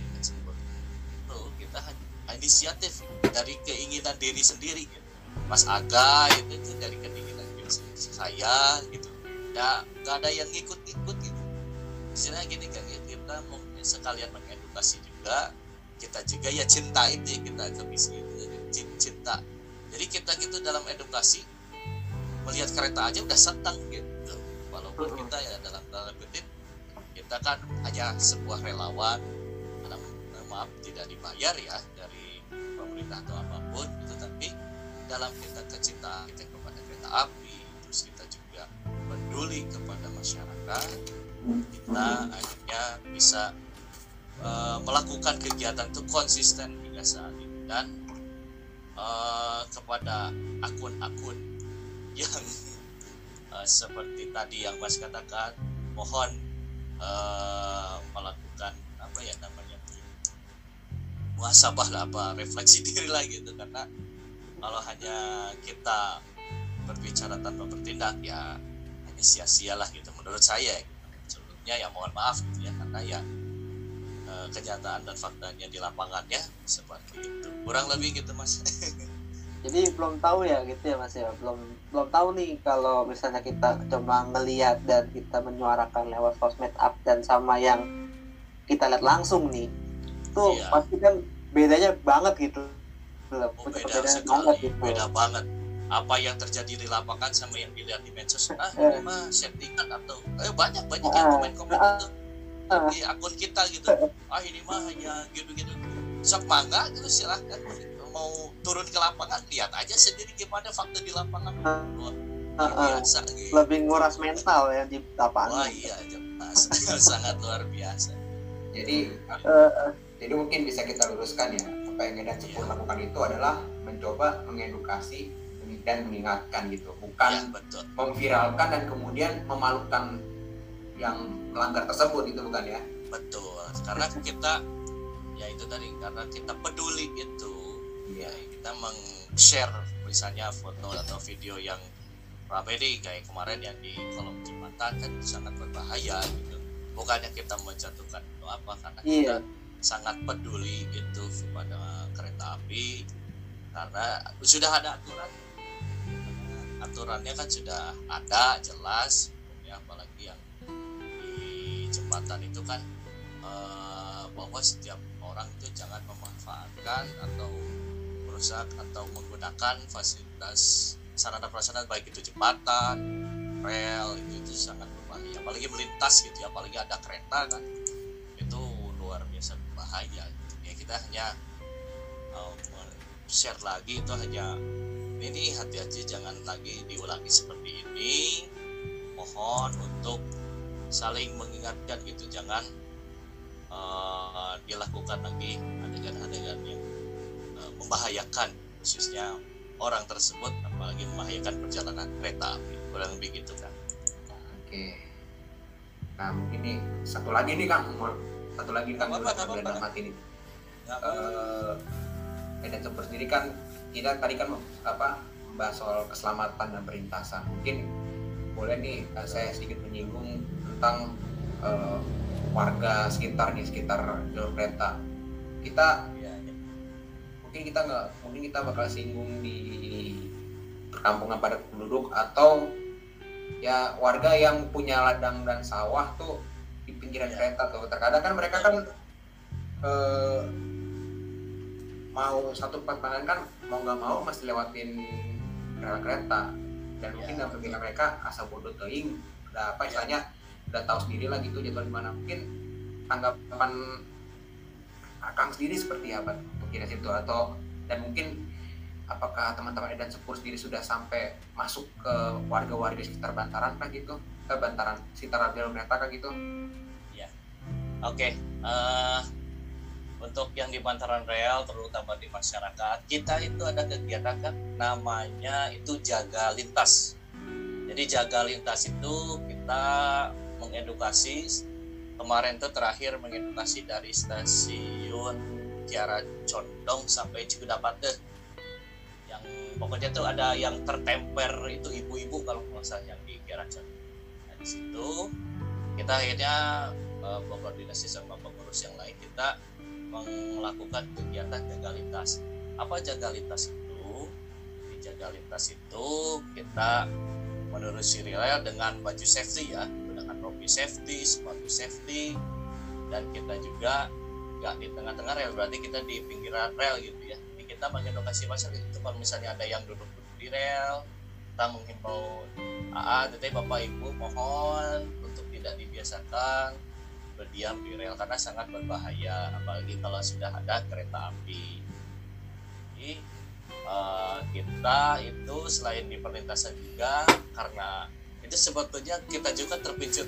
inisiatif dari keinginan diri sendiri gitu. Mas Aga itu, itu dari keinginan diri sendiri saya gitu. Nggak nggak ada yang ikut-ikut gitu. Istilahnya gini kan ya, kita mau sekalian mengedukasi juga kita juga ya cinta itu ya, kita ke misi itu cin- cinta. Jadi kita gitu dalam edukasi melihat kereta aja udah senang gitu. Walaupun kita ya dalam tanda kutip kita kan hanya sebuah relawan dalam maaf tidak dibayar ya dari pemerintah atau apa pun itu tapi dalam kita kecintaan kita kepada kereta api terus kita juga peduli kepada masyarakat kita akhirnya bisa eh, melakukan kegiatan itu konsisten hingga saat ini. Dan eh, kepada akun-akun yang <laughs> eh, seperti tadi yang Mas katakan mohon eh, melakukan apa ya namanya muhasabah lah apa refleksi <laughs> diri lagi gitu. Karena kalau hanya kita berbicara tanpa bertindak ya hanya sia-sialah gitu menurut saya. Sebelumnya ya mohon maaf gitu ya karena ya eh, kenyataan dan faktanya di lapangannya seperti itu. Kurang lebih gitu mas. <laughs> Jadi belum tahu ya gitu ya mas ya. Belum belum tahu nih kalau misalnya kita cuma ngelihat dan kita menyuarakan lewat sosmed up dan sama yang kita lihat langsung nih tuh Iya. pasti kan bedanya banget gitu. Oh, beda banget gitu. beda banget. Apa yang terjadi di lapangan sama yang dilihat di medsos? Ah Eh. ini mah settingan atau eh banyak banyak Ah, yang komen komen ah, itu ah. di akun kita gitu. Ah ini mah hanya gitu-gitu. Sok mangga gitu silahkan. Mau turun ke lapangan lihat aja sendiri gimana fakta di lapangan. Luar Heeh. biasa gitu. Lebih nguras mental ya di wah lapangan iya jelas <laughs> sangat luar biasa. Jadi Eh, eh, jadi mungkin bisa kita luruskan ya. Apa yang Medan Sepur lakukan itu adalah mencoba mengedukasi dan mengingatkan gitu. Ya bukan betul. memviralkan dan kemudian memalukan yang melanggar tersebut itu bukan ya? Betul. Karena kita ya itu tadi karena kita peduli itu. Ya kita meng-share misalnya foto atau video yang rame nih kayak kemarin yang di kolom jembatan kan sangat berbahaya gitu. Bukannya kita menjatuhkan itu apa karena kita iya sangat peduli gitu kepada kereta api karena sudah ada aturan. Aturannya kan sudah ada jelas ya apalagi yang di jembatan itu kan eh, bahwa setiap orang itu jangan memanfaatkan atau merusak atau menggunakan fasilitas sarana prasarana baik itu jembatan rel itu, itu sangat berbahaya apalagi melintas gitu ya apalagi ada kereta kan itu luar biasa gitu. ya kita hanya um, share lagi itu hanya ini hati-hati jangan lagi diulangi seperti ini. Mohon untuk saling mengingatkan gitu jangan uh, dilakukan lagi adegan-adegan yang uh, membahayakan khususnya orang tersebut apalagi membahayakan perjalanan kereta kurang lebih gitu kan oke. Nah mungkin satu lagi nih kang satu lagi biar apa-apa. dalam hati nih Nggak eh Medan sendiri kan kita tadi kan apa membahas soal keselamatan dan perintasan mungkin boleh nih eh, saya sedikit menyinggung tentang eh, warga sekitar nih sekitar jalur kereta kita ya, ya. mungkin kita nggak mungkin kita bakal singgung di perkampungan padat penduduk atau ya warga yang punya ladang dan sawah tuh pinggiran Ya. kereta tuh. Terkadang kan mereka kan eh, mau satu panen kan mau nggak mau mesti lewatin rel kereta. Dan Ya, mungkin dalam pikiran mereka asa bodoh teing udah apa istilahnya udah tahu sendiri lah gitu jadwal di mana. Mungkin tanggapan akang sendiri seperti apa kira situ? Atau dan mungkin apakah teman-teman Edan Sepur sendiri sudah sampai masuk ke warga-warga sekitar Bantaran kah gitu? Eh, Bantaran sekitar jalur kereta kah gitu Oke, eh, untuk yang di bantaran rel, terutama di masyarakat, kita itu ada kegiatan kan, namanya itu jaga lintas. Jadi jaga lintas itu kita mengedukasi, kemarin tuh terakhir mengedukasi dari stasiun Kiara Condong sampai Cikudapate. Yang pokoknya tuh ada yang tertemper itu ibu-ibu kalau nggak salah yang di Kiara Condong. Nah, di situ kita akhirnya berkoordinasi sama pengurus yang lain kita melakukan kegiatan jaga lintas. Apa jaga lintas itu? Di jaga lintas itu kita menelusuri rel dengan baju safety ya, dengan rompi safety, sepatu safety, dan kita juga nggak di tengah-tengah rel berarti kita di pinggiran rel gitu ya. Jadi kita mengedukasi masyarakat itu kalau misalnya ada yang duduk-duduk di rel, kita menghimbau AA, teteh bapak ibu mohon untuk tidak dibiasakan berdiam di rel karena sangat berbahaya apalagi kalau sudah ada kereta api. Jadi eh, kita itu selain di perlintasan juga karena itu sebetulnya kita juga terpicu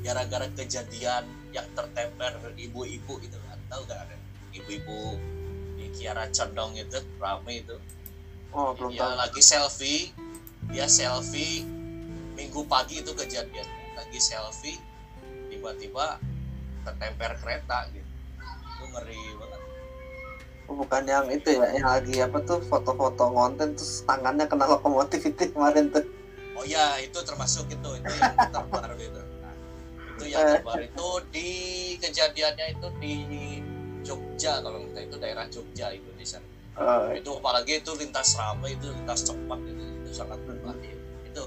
gara-gara kejadian yang tertemper ibu-ibu itu kan. Tahu gak ada? Ibu-ibu di Kiara Condong itu rame itu. Oh belum dia tahu. lagi selfie dia selfie minggu pagi itu kejadiannya. Lagi selfie tiba-tiba tertemper kereta gitu. Itu ngeri banget. Bukan yang itu ya yang lagi apa tuh foto-foto konten terus tangannya kena lokomotif itu kemarin tuh. Oh ya itu termasuk itu itu yang <laughs> terbaru itu nah, itu yang terbaru itu di kejadiannya itu di Jogja kalau kita itu daerah Jogja itu di sana. Oh, itu apalagi itu lintas ramai itu lintas cepat itu, itu sangat berbahaya itu.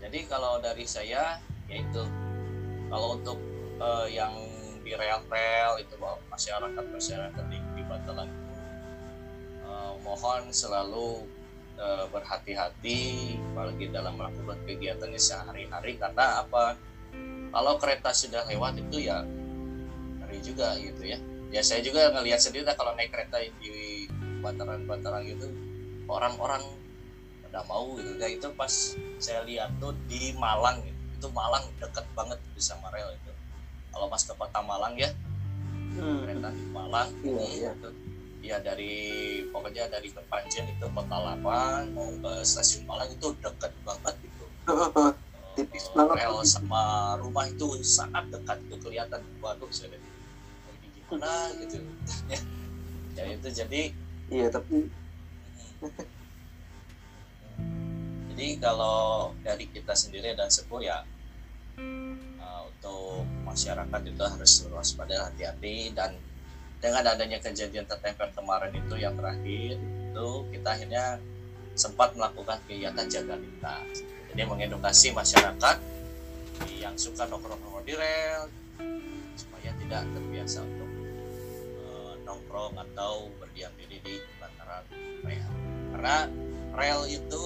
Jadi kalau dari saya yaitu kalau untuk eh, yang di rel-rel itu masyarakat masyarakat di, di itu eh, mohon selalu eh, berhati-hati apalagi dalam melakukan kegiatannya sehari-hari karena apa? Kalau kereta sudah lewat itu ya ngeri juga gitu ya. Ya saya juga ngelihat sendiri lah kalau naik kereta di bantaran-bantaran gitu orang-orang pada mau gitu. Kayak itu pas saya lihat tuh di Malang gitu. itu Malang deket banget sama rel itu kalau pas ke kota Malang ya hmm. kereta di Malang Iya, iya. itu ya dari pokoknya dari Kepanjen itu kota Lapang mau ke stasiun Malang itu deket banget gitu <laughs> Tipis Eh, banget. rel sama rumah itu sangat dekat itu kelihatan waduh saya lihat, ini gimana gitu <laughs> ya itu jadi iya tapi Jadi kalau dari kita sendiri dan sepuh ya uh, untuk masyarakat itu harus waspada hati-hati dan dengan adanya kejadian tertempel kemarin itu yang terakhir itu kita akhirnya sempat melakukan kegiatan jaga lintas. Jadi mengedukasi masyarakat yang suka nongkrong-nongkrong di rel supaya tidak terbiasa untuk uh, nongkrong atau berdiam diri di bantaran rel. Karena rel itu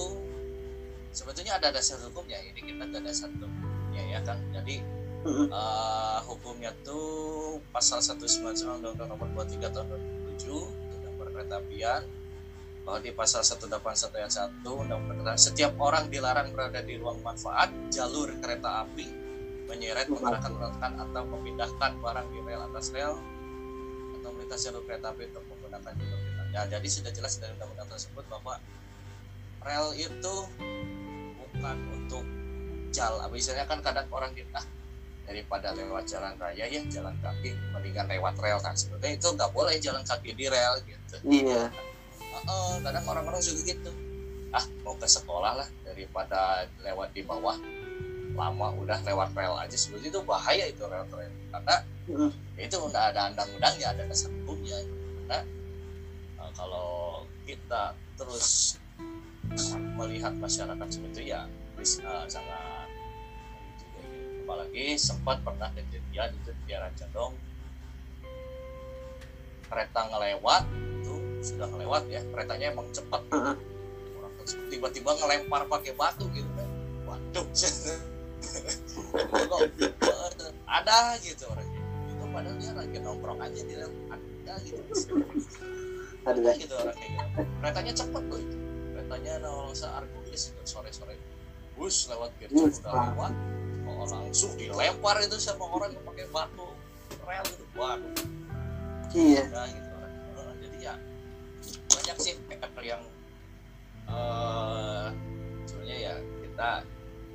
sebetulnya ada dasar hukumnya ini kita ada dasar hukumnya ya kan jadi Eh, hukumnya tuh pasal 199 Undang-Undang Nomor 23 Tahun 2007 tentang perkereta apian bahwa di pasal 181 ayat 1 Undang Perkereta setiap orang dilarang berada di ruang manfaat jalur kereta api menyeret menggerakkan meletakkan atau memindahkan barang di rel atas rel atau melintas jalur kereta api untuk menggunakan jalur kereta. Ya, jadi sudah jelas dari undang-undang tersebut bahwa rel itu bukan untuk jalan misalnya kan kadang orang kita ah, daripada lewat jalan raya ya jalan kaki mendingan lewat rel kan sebetulnya itu nggak boleh jalan kaki di rel gitu. Iya. Heeh, kadang orang-orang juga gitu. Ah mau ke sekolah lah daripada lewat di bawah. Lama udah lewat rel aja sebetulnya itu bahaya itu rel rel karena Mm. itu udah ada undang-undangnya ada dasar hukumnya karena eh, kalau kita terus melihat masyarakat seperti itu ya bisa sangat. Apalagi sempat pernah kejadian itu di daerah Jadong. Kereta ngelewat itu sudah ngelewat ya keretanya emang cepat. Orang tiba-tiba ngelempar pakai batu gitu kan. Waduh. Ada gitu orang. Itu padahal dia lagi nongkrong aja di rel ada gitu. Ada. Gitu orang kayak gitu. Keretanya cepet loh itu. Keretanya nol seargulis itu sore-sore. Bus lewat gitu udah lewat oh, langsung dilempar itu sama orang yang pakai batu. Rel itu. Waduh. Iya. Ada gitu. Orang jadi ya banyak sih yang eh sebenarnya ya kita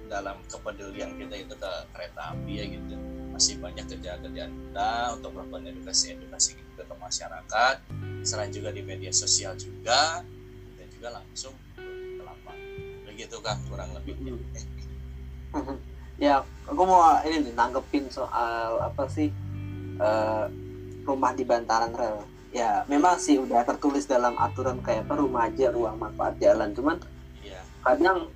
dalam kepedulian kita itu ke kereta api ya gitu. Masih banyak kerjaan-kerjaan kita untuk melakukan edukasi edukasi juga ke masyarakat. Selain juga di media sosial juga dan juga langsung ke lapangan. Begitu kan kurang lebihnya <laughs> ya aku mau ini nih nanggepin soal apa sih eh, rumah di bantaran rel. Ya memang sih udah tertulis dalam aturan kayak apa rumah aja ruang manfaat jalan. Cuman iya. kadang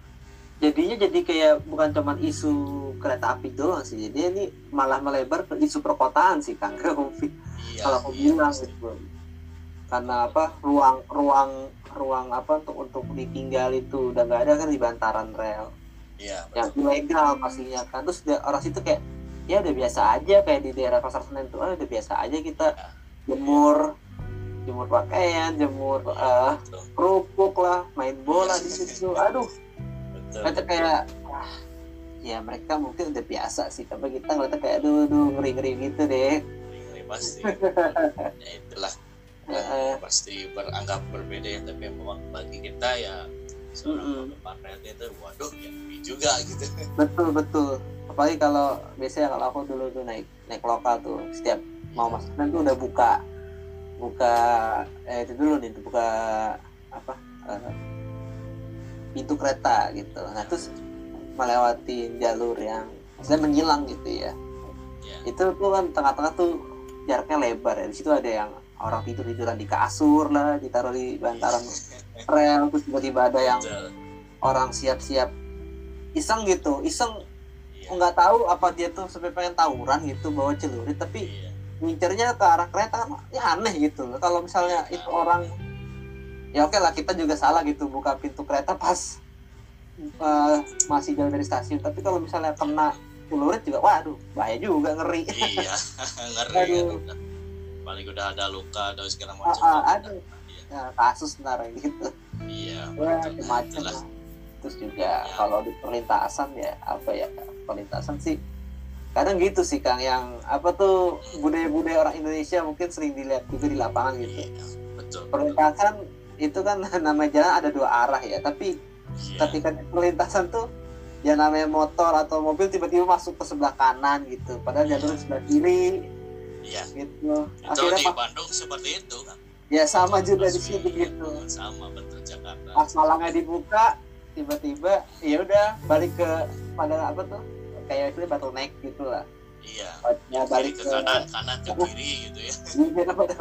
jadinya jadi kayak bukan cuman isu kereta api doang sih. Jadi ini malah melebar ke isu perkotaan sih kang. Iya <laughs> kalau aku iya, bilang pasti. gitu. karena apa ruang ruang ruang apa untuk untuk ditinggal itu udah nggak ada kan di bantaran rel iya yang ilegal pastinya kan. Terus orang situ kayak ya udah biasa aja kayak di daerah pasar senen tuh ah, udah biasa aja kita jemur jemur pakaian jemur betul. kerupuk lah main bola di situ. Aduh. Betul kita kayak ah, ya mereka mungkin udah biasa sih tapi kita ngeliatnya kayak aduh aduh ngeri ngeri gitu deh. Ngeri pasti. <laughs> Ya itulah. Dan pasti beranggap berbeda ya tapi memang bagi kita ya itu waduh ya juga gitu. Betul betul. Apalagi kalau biasanya kalau aku dulu tuh naik naik lokal tuh setiap mau masuk dan tuh udah buka. Buka eh itu dulu nih buka apa eh, pintu kereta gitu. Nah terus melewati jalur yang saya menyilang gitu ya. Ya. Itu tuh kan tengah-tengah tuh jaraknya lebar ya. Di situ ada yang orang tidur tiduran di kasur lah ditaruh di bantaran <laughs> rel terus tiba-tiba ada yang betul orang siap-siap iseng gitu. Iseng iya. nggak tahu apa dia tuh sampai pengen tawuran gitu bawa celurit tapi iya. ngincernya ke arah kereta kan ya aneh gitu kalau misalnya itu orang ya oke lah kita juga salah gitu buka pintu kereta pas eh, masih jauh dari stasiun. Tapi kalau misalnya kena celurit juga waduh bahaya juga ngeri. Iya <laughs> ngeri Aduh. kan udah. paling udah ada luka dan segala Ah, macam ah, kan ada. udah. ya, kasus ntar gitu iya ya betul. macam lah terus juga Ya. kalau di perlintasan ya apa ya perlintasan sih kadang gitu sih kang yang apa tuh budaya-budaya orang Indonesia mungkin sering dilihat juga di lapangan gitu iya betul perlintasan itu kan <laughs> nama jalan ada dua arah ya tapi Iya. ketika di perlintasan tuh ya namanya motor atau mobil tiba-tiba masuk ke sebelah kanan gitu padahal Iya. jalur sebelah kiri iya gitu itu akhirnya di Bandung seperti itu kan ya sama juga di sini. Gitu sama betul Jakarta. Pas malangnya dibuka tiba-tiba ya udah balik ke pada apa tuh? Kayak itu bottleneck gitu lah. Iya. Ya kiri balik ke ke kanan <laughs> kanan ke kiri gitu ya. Iya, pada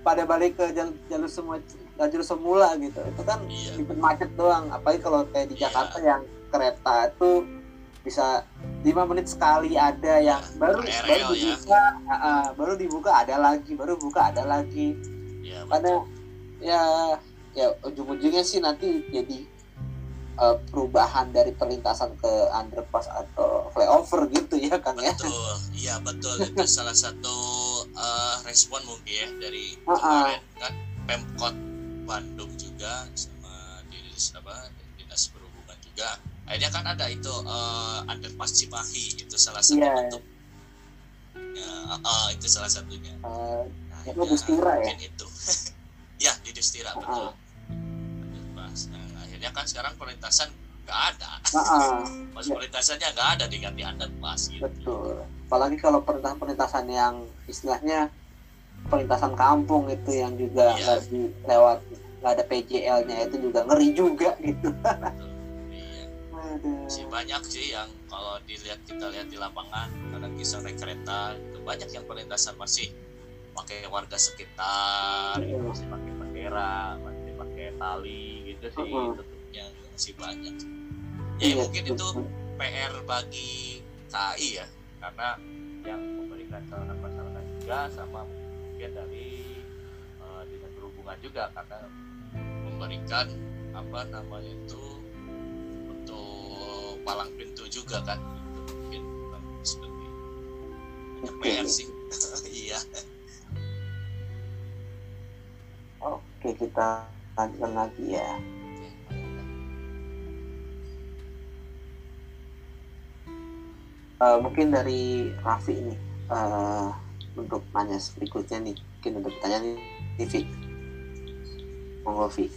pada balik ke jalur, jalur semua jalur semula gitu. Itu kan iya. bikin macet doang. Apalagi kalau kayak di Iya. Jakarta yang kereta itu bisa lima menit sekali ada yang Iya, baru baru ya. dibuka. Ah, ah, baru dibuka ada lagi baru buka ada lagi iya karena ya ya ujung-ujungnya sih nanti jadi eh, perubahan dari perlintasan ke underpass atau flyover gitu ya Kang ya. Betul. Iya betul. <laughs> Itu salah satu eh, respon mungkin ya dari ah. kemarin kan? Pemkot Bandung juga sama dinas apa dinas perhubungan juga. Akhirnya kan ada itu eh, underpass Cimahi itu salah satu Iya. bentuk. Ya, eh, itu salah satunya. Eh, nah, Itu Dustira ya? itu ya di Dustira betul Ah. underpass nah akhirnya kan sekarang perlintasan nggak ada ah, ah, <laughs> pas Ya. perlintasannya nggak ada diganti underpass gitu betul apalagi kalau perlintasan-perlintasan yang istilahnya perlintasan kampung itu yang juga Iya. nggak lewat nggak ada PJL-nya itu juga ngeri juga gitu <laughs> iya Aduh. sih banyak sih yang kalau dilihat kita lihat di lapangan kadang kisah naik kereta itu banyak yang perlintasan masih pakai warga sekitar gitu, masih pakai bendera masih pakai tali gitu sih Mm-mm. tutupnya masih banyak ya Iya, mungkin itu. PR bagi KAI ya karena yang memberikan sarana prasarana juga sama mungkin dari eh, dinas perhubungan juga karena memberikan apa namanya itu untuk palang pintu juga kan itu mungkin seperti. PR sih <laughs> iya oke kita lanjutkan lagi ya. Eh, mungkin dari Raffi nih eh, untuk nanya berikutnya nih mungkin ada pertanyaan nih TV monggo Vi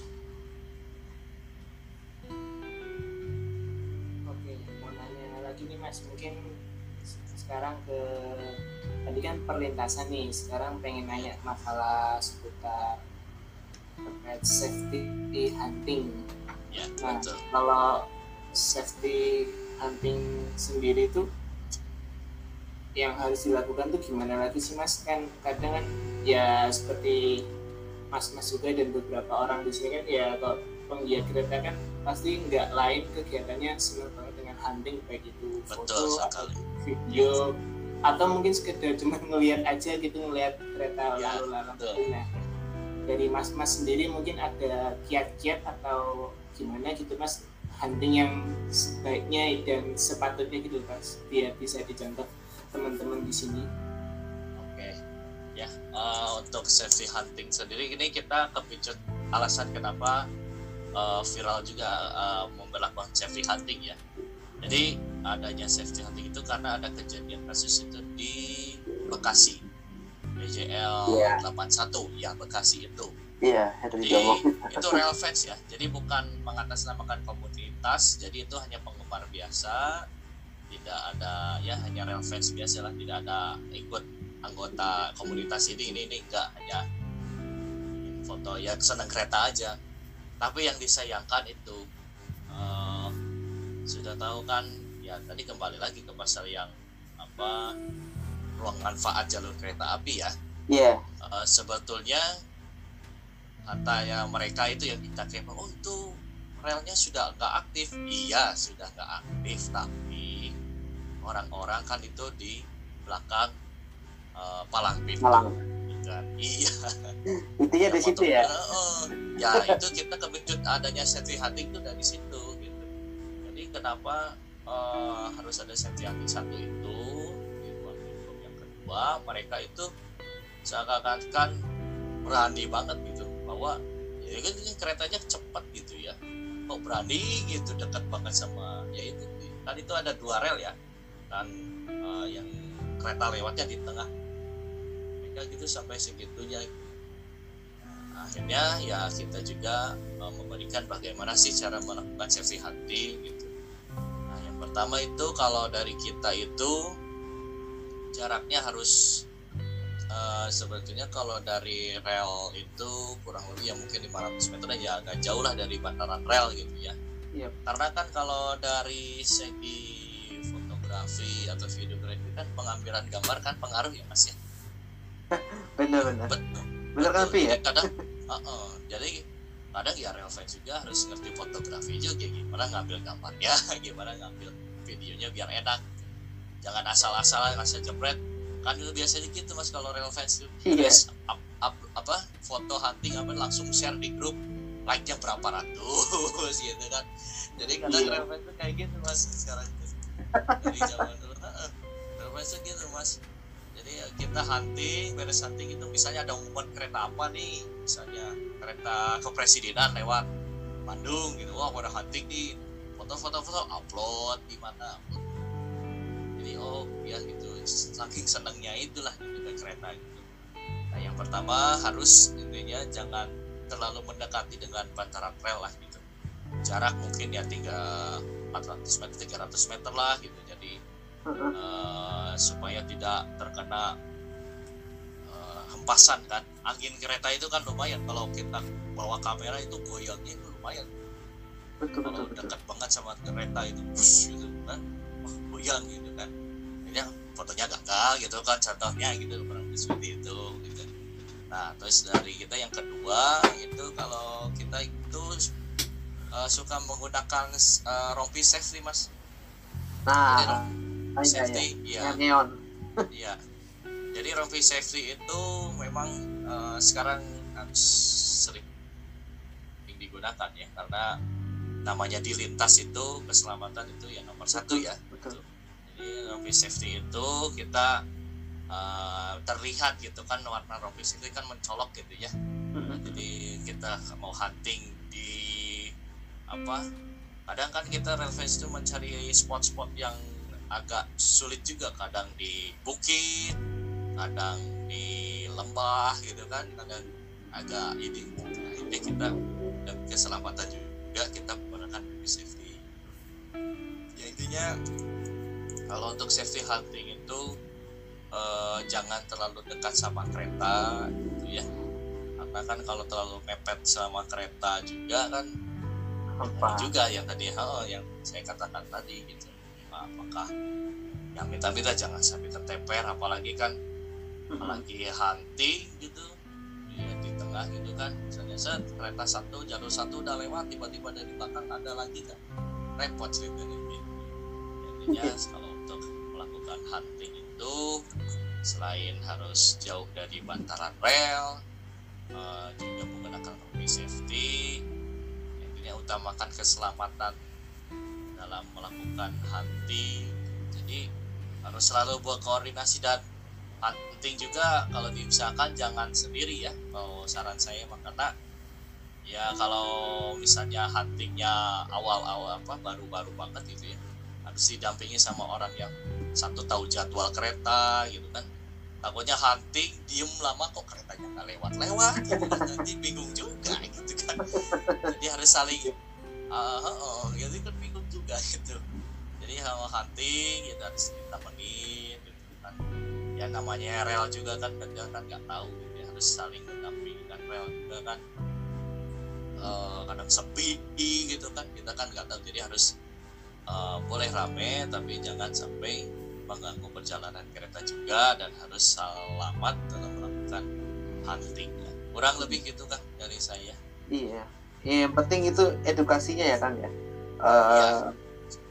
Oke, mau nanya lagi nih Mas, mungkin sekarang ke tadi kan perlintasan nih, sekarang pengen nanya masalah seputar terkait safety hunting. ya Nah, betul kalau safety hunting sendiri tuh yang harus dilakukan tuh gimana lagi sih Mas? Kan kadang kan ya seperti Mas-mas juga dan beberapa orang di sini kan ya kalau penggiat kereta kan pasti nggak lain kegiatannya senang banget dengan hunting baik itu betul foto atau video atau mungkin sekedar cuma ngelihat aja gitu ngelihat kereta Ya, lalu lalang nah dari mas-mas sendiri mungkin ada kiat-kiat atau gimana gitu mas? Hunting yang sebaiknya dan sepatutnya gitu mas biar bisa dicontoh teman-teman di sini. Oke, ya eh, untuk safety hunting sendiri ini kita kepicut alasan kenapa eh, viral juga eh, memperlakukan safety hunting ya. Jadi adanya safety hunting itu karena ada kejadian kasus itu di Bekasi, BJL Iya. 81 ya Bekasi itu. iya itu Jadi itu real fans ya. Jadi bukan mengatasnamakan komunitas, jadi itu hanya penggemar biasa, tidak ada ya hanya real fans biasa lah, tidak ada ikut anggota komunitas ini ini ini enggak hanya foto ya senang kereta aja tapi yang disayangkan itu eh, sudah tahu kan ya tadi kembali lagi ke pasal yang apa manfaat jalur kereta api ya Iya. Eh, sebetulnya katanya mereka itu yang kita kayak oh itu relnya sudah nggak aktif iya sudah nggak aktif tapi orang-orang kan itu di belakang eh, palang pintu Malang. kan <laughs> iya Intinya di situ ya. Heeh. ya itu kita kebejut adanya safety hunting itu dari situ gitu jadi kenapa eh, harus ada safety hunting satu itu kedua mereka itu seakan-akan berani banget gitu bahwa ya kan ini keretanya cepat gitu ya. Kok berani gitu dekat banget sama ya itu. Kan itu ada dua rel ya. Dan eh, yang kereta lewatnya di tengah. Mereka gitu sampai segitunya. Akhirnya ya kita juga eh, memberikan bagaimana sih cara melakukan safety hunting gitu. Nah yang pertama itu kalau dari kita itu jaraknya harus eh, sebetulnya kalau dari rel itu kurang lebih ya mungkin 500 meter ya agak jauh lah dari bantaran rel gitu ya Iya. karena kan kalau dari segi fotografi atau videografi kan pengambilan gambar kan pengaruh ya mas ya <laughs> Bener-bener. betul Bener kan, Pi, ya? Kadang uh-uh, jadi kadang ya real fans juga harus ngerti fotografi juga gimana ngambil gambarnya <laughs> gimana ngambil videonya biar enak jangan asal-asalan asal jepret kan itu biasanya gitu mas kalau real fans tuh Iya. Terus up, up, apa foto hunting apa langsung share di grup. Like nya berapa ratus <laughs> gitu kan. Jadi kadang Iya. real fans tuh kayak gitu mas sekarang tuh <laughs> dari zaman dulu heeh. real fans tuh gitu mas. Jadi ya, kita hunting beres hunting itu misalnya ada momen kereta apa nih? Misalnya kereta kepresidenan lewat Bandung gitu. Wah pada hunting nih. Foto-foto foto upload di mana? upload. Jadi oh ya gitu. Saking senengnya itulah gitu ke kereta gitu. Nah yang pertama harus intinya jangan terlalu mendekati dengan bantaran rel lah gitu. Jarak mungkin ya tiga 400 meter 300 meter lah gitu. Jadi eh, supaya tidak terkena eh, hempasan kan. Angin kereta itu kan lumayan. Kalau kita bawa kamera itu goyangnya itu lumayan. Betul betul kalau betul. dekat banget sama kereta itu bus gitu kan wah goyang gitu kan jadi fotonya gagal gitu kan contohnya gitu kurang lebih seperti itu gitu nah terus dari kita yang kedua itu kalau kita itu eh, suka menggunakan eh, rompi safety mas Jadi Nah, ah, iya, iya. safety ya Yang neon. Iya. Jadi rompi safety itu memang eh, sekarang harus sering digunakan ya karena namanya di lintas itu keselamatan itu ya nomor satu ya. Rompi safety itu kita eh, terlihat gitu kan warna rompi safety kan mencolok gitu ya. Mm-mm. Jadi kita mau hunting di apa? Kadang kan kita revenge itu mencari spot-spot yang agak sulit juga kadang di bukit kadang di lembah gitu kan kadang agak ini nah, ini kita dan keselamatan juga kita menggunakan safety ya intinya kalau untuk safety hunting itu eh, jangan terlalu dekat sama kereta gitu ya. Karena kan kalau terlalu mepet sama kereta juga kan Apa? juga yang tadi oh, yang saya katakan tadi gitu. Nah, apakah yang minta-minta jangan sampai tertemper apalagi kan apalagi hunting gitu. Ya, di tengah gitu kan. Misalnya set kereta satu jalur satu udah lewat tiba-tiba dari belakang ada lagi kan repot ceritanya. Gitu. jadinya <laughs> melakukan hunting itu selain harus jauh dari bantaran rel eh, juga menggunakan rompi safety intinya utamakan keselamatan dalam melakukan hunting. Jadi harus selalu buat koordinasi dan hunting juga kalau diusahakan jangan sendiri ya kalau saran saya mah karena ya kalau misalnya huntingnya awal-awal apa baru-baru banget gitu ya harus didampingi sama orang yang satu tahu jadwal kereta gitu kan. Takutnya hunting diem lama kok keretanya nggak lewat-lewat gitu kan. nanti bingung juga gitu kan. Jadi harus saling ah oh, jadi kan bingung juga gitu. Jadi kalau hunting kita harus ditemenin gitu kan. Ya namanya rel juga kan kadang kan nggak tahu gitu ya harus saling mendampingi dan rel juga kan. Eh, kadang sepi gitu kan kita kan nggak tahu. Jadi harus eh, boleh rame tapi jangan sampai mengganggu perjalanan kereta juga dan harus selamat dalam melakukan hunting ya. kurang lebih gitu kan dari saya Iya. Ya, yang penting itu edukasinya ya kan ya. Eh Iya.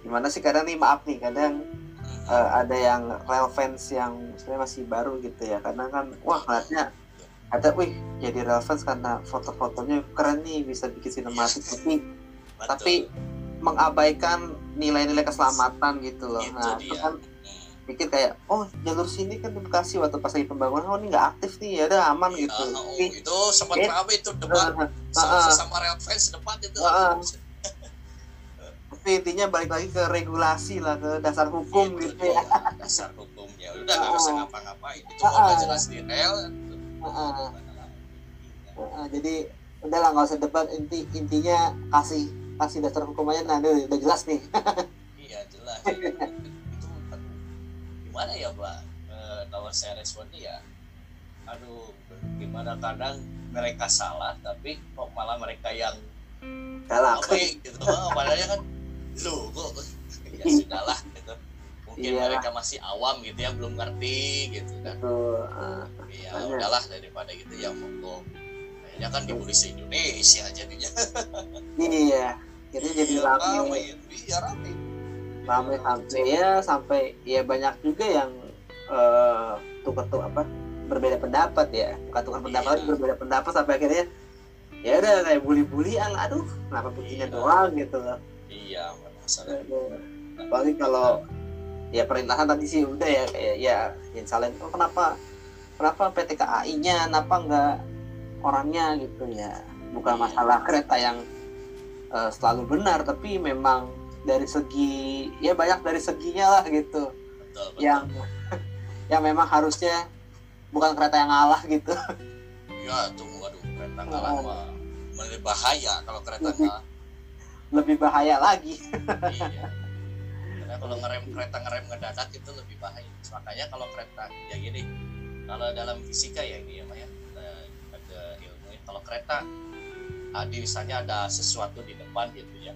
gimana sih kadang nih maaf nih kadang Hmm. eh, ada yang real fans yang sebenarnya masih baru gitu ya. Kadang kan wah ngeliatnya ada wih jadi real fans karena foto-fotonya keren nih bisa bikin sinematik tapi Betul. tapi mengabaikan nilai-nilai keselamatan gitu loh. Itu nah, itu dia. kan pikir kayak oh jalur sini kan di Bekasi waktu pas lagi pembangunan oh ini nggak aktif nih ya udah aman Ya, gitu. oh, itu sempat Eh, rame itu debat eh, sama ah. sesama real fans debat itu Ah. tapi intinya balik lagi ke regulasi lah ke dasar hukum Itu gitu ya. dia, dasar hukumnya udah nggak usah Ah. ngapa-ngapain itu Ah. udah jelas di rel Ah. Heeh, jadi udahlah nggak usah debat inti intinya kasih kasih dasar hukumannya nah udah, udah jelas nih. <laughs> iya jelas itu, itu gimana ya pak Eh, kalau saya responnya ya aduh gimana kadang mereka salah tapi kok malah mereka yang Galak. apa ya, gitu <laughs> oh, padahal kan lu kok <laughs> ya sudahlah gitu mungkin Iya. mereka masih awam gitu ya belum ngerti gitu kan Tuh, ah, ya Banyak. udahlah daripada gitu ya monggo kayaknya kan dibully se Indonesia jadinya iya. Jadi jadi Iya, rame, iya rame. Rame sampai ya sampai ya banyak juga yang eh tukar tuh apa berbeda pendapat ya. Bukan tukar pendapat Iya. berbeda pendapat sampai akhirnya ya udah kayak bully-bulian aduh kenapa begini Iya. doang gitu loh. Iya masalah apalagi kalau ya perintahan tadi sih udah ya kayak ya yang salin oh, kenapa kenapa PT KAI nya kenapa enggak orangnya? Gitu ya. Bukan Iya. masalah kereta yang eh, selalu benar tapi memang dari segi ya banyak dari seginya lah gitu. Betul betul. Yang <laughs> yang memang harusnya bukan kereta yang ngalah gitu. Ya tunggu aduh kereta ngalah Oh. mah lebih bahaya kalau kereta Lebih. <laughs> ngalah. Lebih bahaya lagi. Iya. Karena kalau ngerem kereta ngerem ngedadak itu lebih bahaya. Makanya kalau kereta ya gini kalau dalam fisika ya ini ya ya eh, ada ilmunya kalau kereta ah, di misalnya ada sesuatu di depan gitu ya.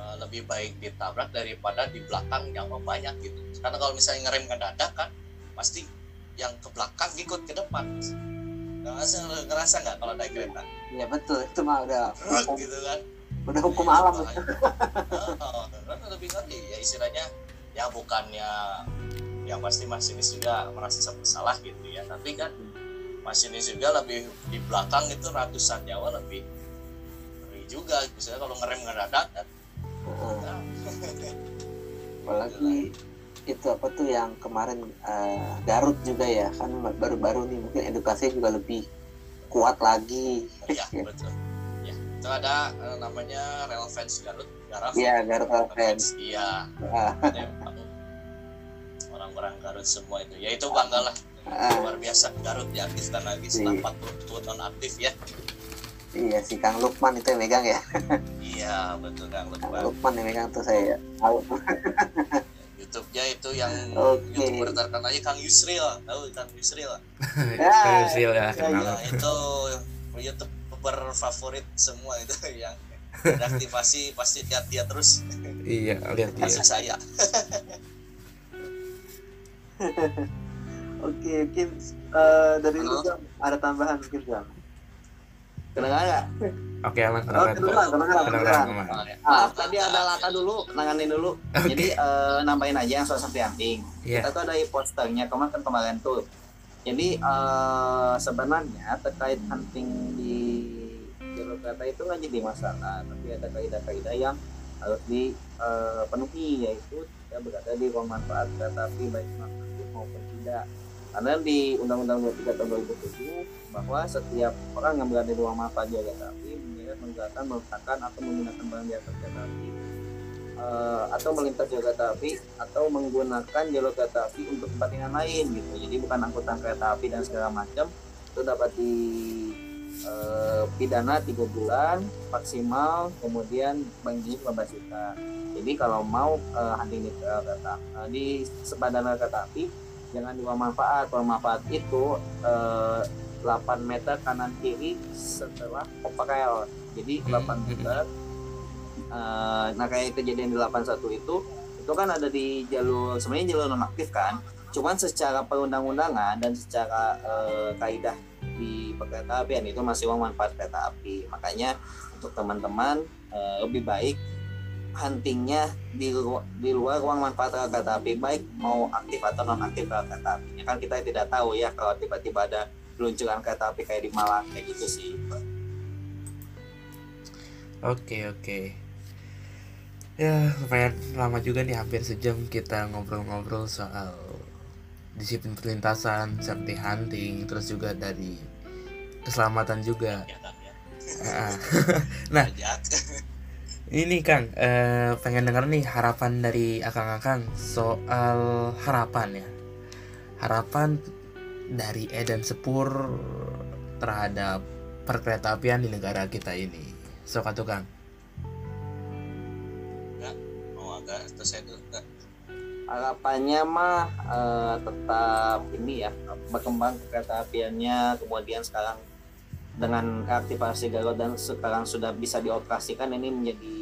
Eh, lebih baik ditabrak daripada di belakang yang banyak gitu. Karena kalau misalnya ngerem ngedadak kan pasti yang ke belakang ikut ke depan. Ngerasa ngerasa nggak kalau naik kereta? Ya betul. Itu mah udah <laughs> Rut, gitu kan. udah hukum alam. Bahaya. Oh, karena lebih ngerti. Ya istilahnya ya bukannya yang pasti masinis juga merasa bersalah gitu ya. Tapi kan masinis juga lebih di belakang itu ratusan nyawa lebih ngeri juga. Misalnya kalau ngerem ngedadak kan Heeh. nah, <laughs> apalagi itu apa tuh yang kemarin eh, Garut juga ya kan baru-baru nih mungkin edukasinya juga lebih kuat lagi. Ya betul. Ya itu ada eh, namanya relevance Garut Garaf Iya, Garut iya. Ah, Itu yang orang-orang Garut semua itu. Ya itu bangga lah. ah, luar biasa Garut ya aktif dan lagi setelah 40 tahun non aktif ya. Iya si Kang Lukman itu yang megang ya. Iya betul Kang Kang Lukman Lukman yang megang tuh saya tahu. YouTube-nya itu yang Oke. youtuber terkenal aja Kang Yusril. Tahu Kang Yusril? <laughs> Ya, Kecil ya, ya, kenal. nah, itu youtuber favorit semua itu yang <laughs> reaktivasi pasti lihat dia terus. Iya, lihat dia. masuk saya <laughs> oke mungkin eh, dari Halo? lu Jam, ada tambahan mungkin Jam Kedengaran nggak? Oke, aman. oh Kedengeran, kedengeran aman. Maaf, tadi ada Laka dulu, nanganin dulu. Jadi eh, nambahin aja yang soal samping. Iya. Kita tuh ada posternya kemarin kan kemarin tuh. Jadi eh, sebenarnya terkait hunting di jalur kereta itu nggak jadi masalah, tapi ada kaidah-kaidah yang harus dipenuhi yaitu kita berada di ruang manfaat kereta api baik manfaat maupun tidak. Karena di Undang-Undang 23 tahun 2007 bahwa setiap orang yang berada di ruang manfaat jalur kereta api menyeret, menggerakkan, meletakkan atau menggunakan barang di atas kereta api eh, atau melintas jalur kereta api atau menggunakan jalur kereta api untuk kepentingan lain gitu. Jadi bukan angkutan kereta api dan segala macam itu dapat di eh, pidana tiga bulan maksimal kemudian bagi 15 juta. Jadi kalau mau eh, hunting di kereta eh, di sepadan kereta api jangan ruang manfaat. Ruang manfaat itu eh, 8 meter kanan kiri setelah overrail jadi 8 Hmm. meter Eh, nah kayak kejadian di 81 itu itu kan ada di jalur sebenarnya jalur nonaktif kan cuman secara perundang-undangan dan secara eh, kaidah di perkereta apian itu masih uang manfaat kereta api makanya untuk teman-teman eh, lebih baik huntingnya di, lu- di luar ruang manfaat rel kereta api baik mau aktif atau non aktif rel kereta apinya kan kita tidak tahu ya kalau tiba-tiba ada peluncuran kereta api kayak di Malang kayak gitu sih Oke oke. Ya lumayan lama juga nih hampir sejam kita ngobrol-ngobrol soal disiplin perlintasan seperti hunting terus juga dari keselamatan juga. ya kan ya Ah, Nah. <laughs> Ini Kang, eh, pengen denger nih harapan dari akang-akang soal harapan ya. Harapan dari Eden Sepur terhadap perkeretaapian di negara kita ini. Sok atuh Kang. mau agak enggak harapannya mah eh, tetap ini ya berkembang kereta apiannya kemudian sekarang dengan aktivasi Garut dan sekarang sudah bisa dioperasikan ini menjadi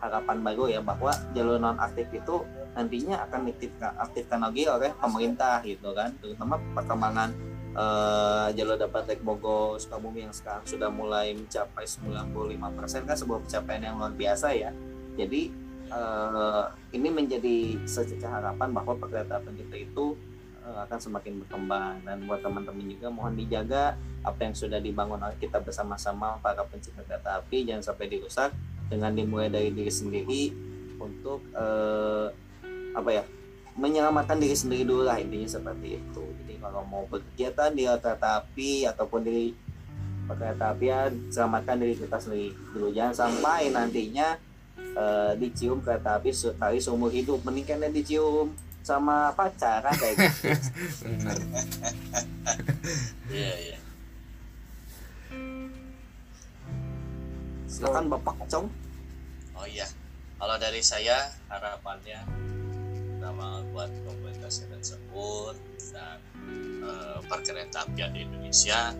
harapan baru ya bahwa jalur non aktif itu nantinya akan diaktifkan aktifkan lagi oleh pemerintah gitu kan. Terutama perkembangan eh, jalur dapat Lek Bogor Sukabumi yang sekarang sudah mulai mencapai 95% kan sebuah pencapaian yang luar biasa ya. Jadi eh, ini menjadi secerca harapan bahwa perkereta apian kita itu eh, akan semakin berkembang. Dan buat teman-teman juga mohon dijaga apa yang sudah dibangun oleh kita bersama-sama para pencipta kereta api jangan sampai dirusak dengan dimulai dari diri sendiri untuk eh, apa ya menyelamatkan diri sendiri dulu lah intinya seperti itu. Jadi kalau mau berkegiatan di kereta api ataupun di kereta apian selamatkan diri kita sendiri dulu. Jangan sampai nantinya eh, dicium kereta api sekali seumur hidup. Mendingkannya dicium sama pacar kan kayak gitu. <laughs> <laughs> Iya iya silakan bapak cong oh iya kalau dari saya harapannya pertama buat komunitas sepur dan eh, perkereta di Indonesia.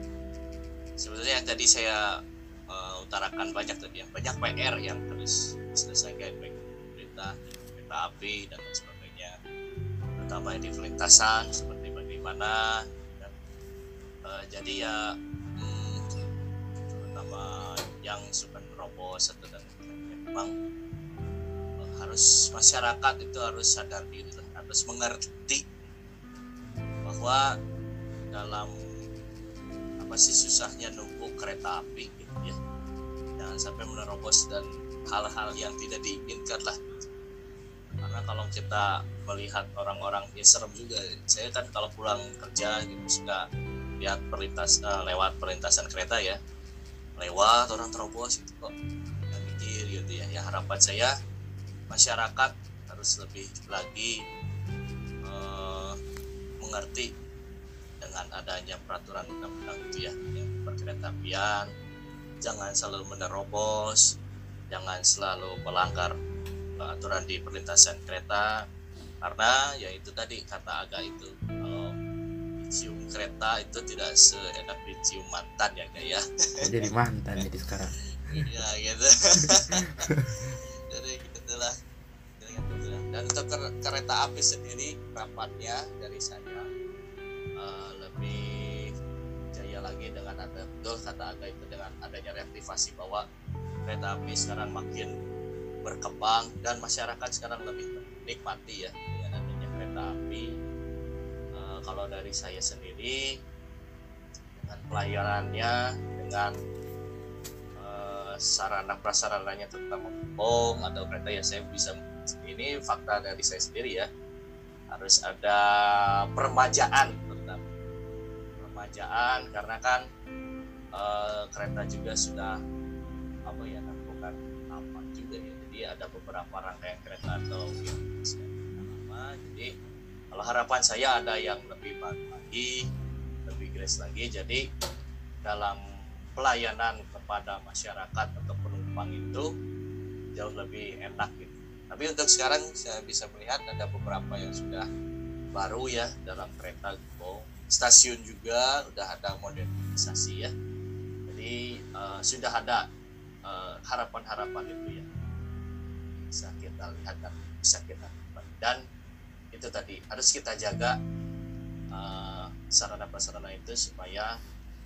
Sebetulnya yang tadi saya eh, utarakan banyak tadi ya banyak PR yang harus diselesaikan baik pemerintah kereta api dan sebagainya. Terutama di perlintasan seperti bagaimana dan, eh, jadi ya hmm, terutama yang suka atau dan memang eh, harus masyarakat itu harus sadar diri harus mengerti bahwa dalam apa sih susahnya nunggu kereta api gitu ya. Jangan sampai menerobos dan hal-hal yang tidak diinginkan lah. Karena kalau kita melihat orang-orang ya serem juga. Saya kan kalau pulang kerja gitu suka lihat perlintas eh, lewat perlintasan kereta ya. Lewat orang terobos itu kok harapan saya masyarakat harus lebih lagi eh, mengerti dengan adanya peraturan undang-undang itu ya yang jangan selalu menerobos jangan selalu melanggar eh, aturan di perlintasan kereta karena ya itu tadi kata agak itu kalau dicium kereta itu tidak seenak dicium mantan ya kayak ya Jadi mantan jadi sekarang. Ya gitu. <laughs> Jadi gitulah. Gitu lah. dan untuk ker- kereta api sendiri rapatnya dari saya eh, lebih jaya lagi dengan ada betul kata Aga itu dengan adanya reaktivasi bahwa kereta api sekarang makin berkembang dan masyarakat sekarang lebih menikmati ya dengan adanya kereta api. Eh, kalau dari saya sendiri dengan pelayanannya dengan sarana prasarananya terutama bom atau kereta ya saya bisa ini fakta dari saya sendiri ya. Harus ada permajaan terutama permajaan karena kan eh, kereta juga sudah apa ya bukan lama juga ya. Jadi ada beberapa rangkaian kereta atau yang lama jadi kalau harapan saya ada yang lebih baik lagi lebih grace lagi. Jadi dalam pelayanan kepada masyarakat atau penumpang itu jauh lebih enak gitu. Tapi untuk sekarang saya bisa melihat ada beberapa yang sudah baru ya dalam kereta Go stasiun juga udah ada modernisasi ya jadi eh, sudah ada eh, harapan-harapan itu ya bisa kita lihat dan bisa kita lakukan. dan itu tadi harus kita jaga eh, sarana-prasarana itu supaya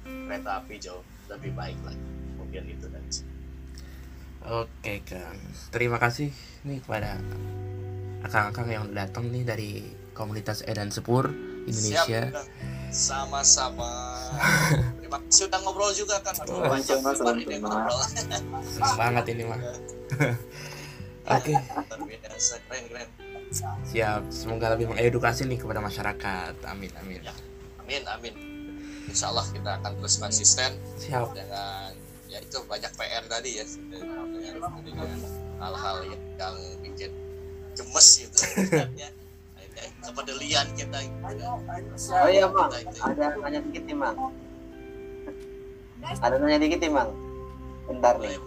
kereta api jauh lebih baik lagi mungkin itu dari saya. Oke Kang, terima kasih nih kepada akang-akang yang datang nih dari komunitas Edan Sepur Indonesia. Sama-sama <laughs> terima kasih udah ngobrol juga kan Aduh, Oh, panjang lebar ini ngobrol Senang banget ini mah. <laughs> Oke, luar biasa keren keren siap. Semoga lebih mengedukasi nih kepada masyarakat. Amin amin. Ya. amin amin Insya Allah kita akan terus konsisten Siap. dengan ya itu banyak PR tadi ya dengan, dengan hal-hal yang bikin gemes gitu sebenarnya Akhirnya kepedulian kita gitu. Oh iya itu. ada nanya dikit nih mang. Ada nanya dikit nih mang. Bentar nih.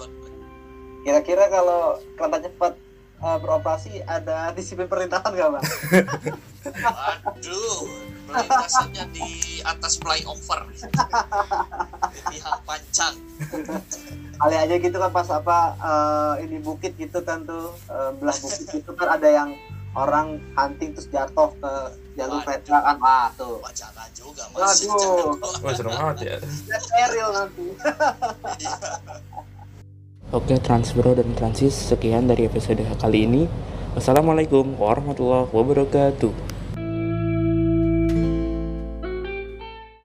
Kira-kira kalau kereta cepat eh, beroperasi ada disiplin perintahan nggak bang? Aduh, perlintasannya di atas flyover. Di hang pancang. Kali aja gitu kan pas apa eh, ini bukit gitu kan tuh eh, belah bukit gitu kan ada yang orang hunting terus jatuh ke jalur kereta kan wah tuh jangan juga mas. Waduh. Wah serem banget ya. steril nanti Oke Transbro dan Transis sekian dari episode kali ini. Wassalamualaikum warahmatullahi wabarakatuh.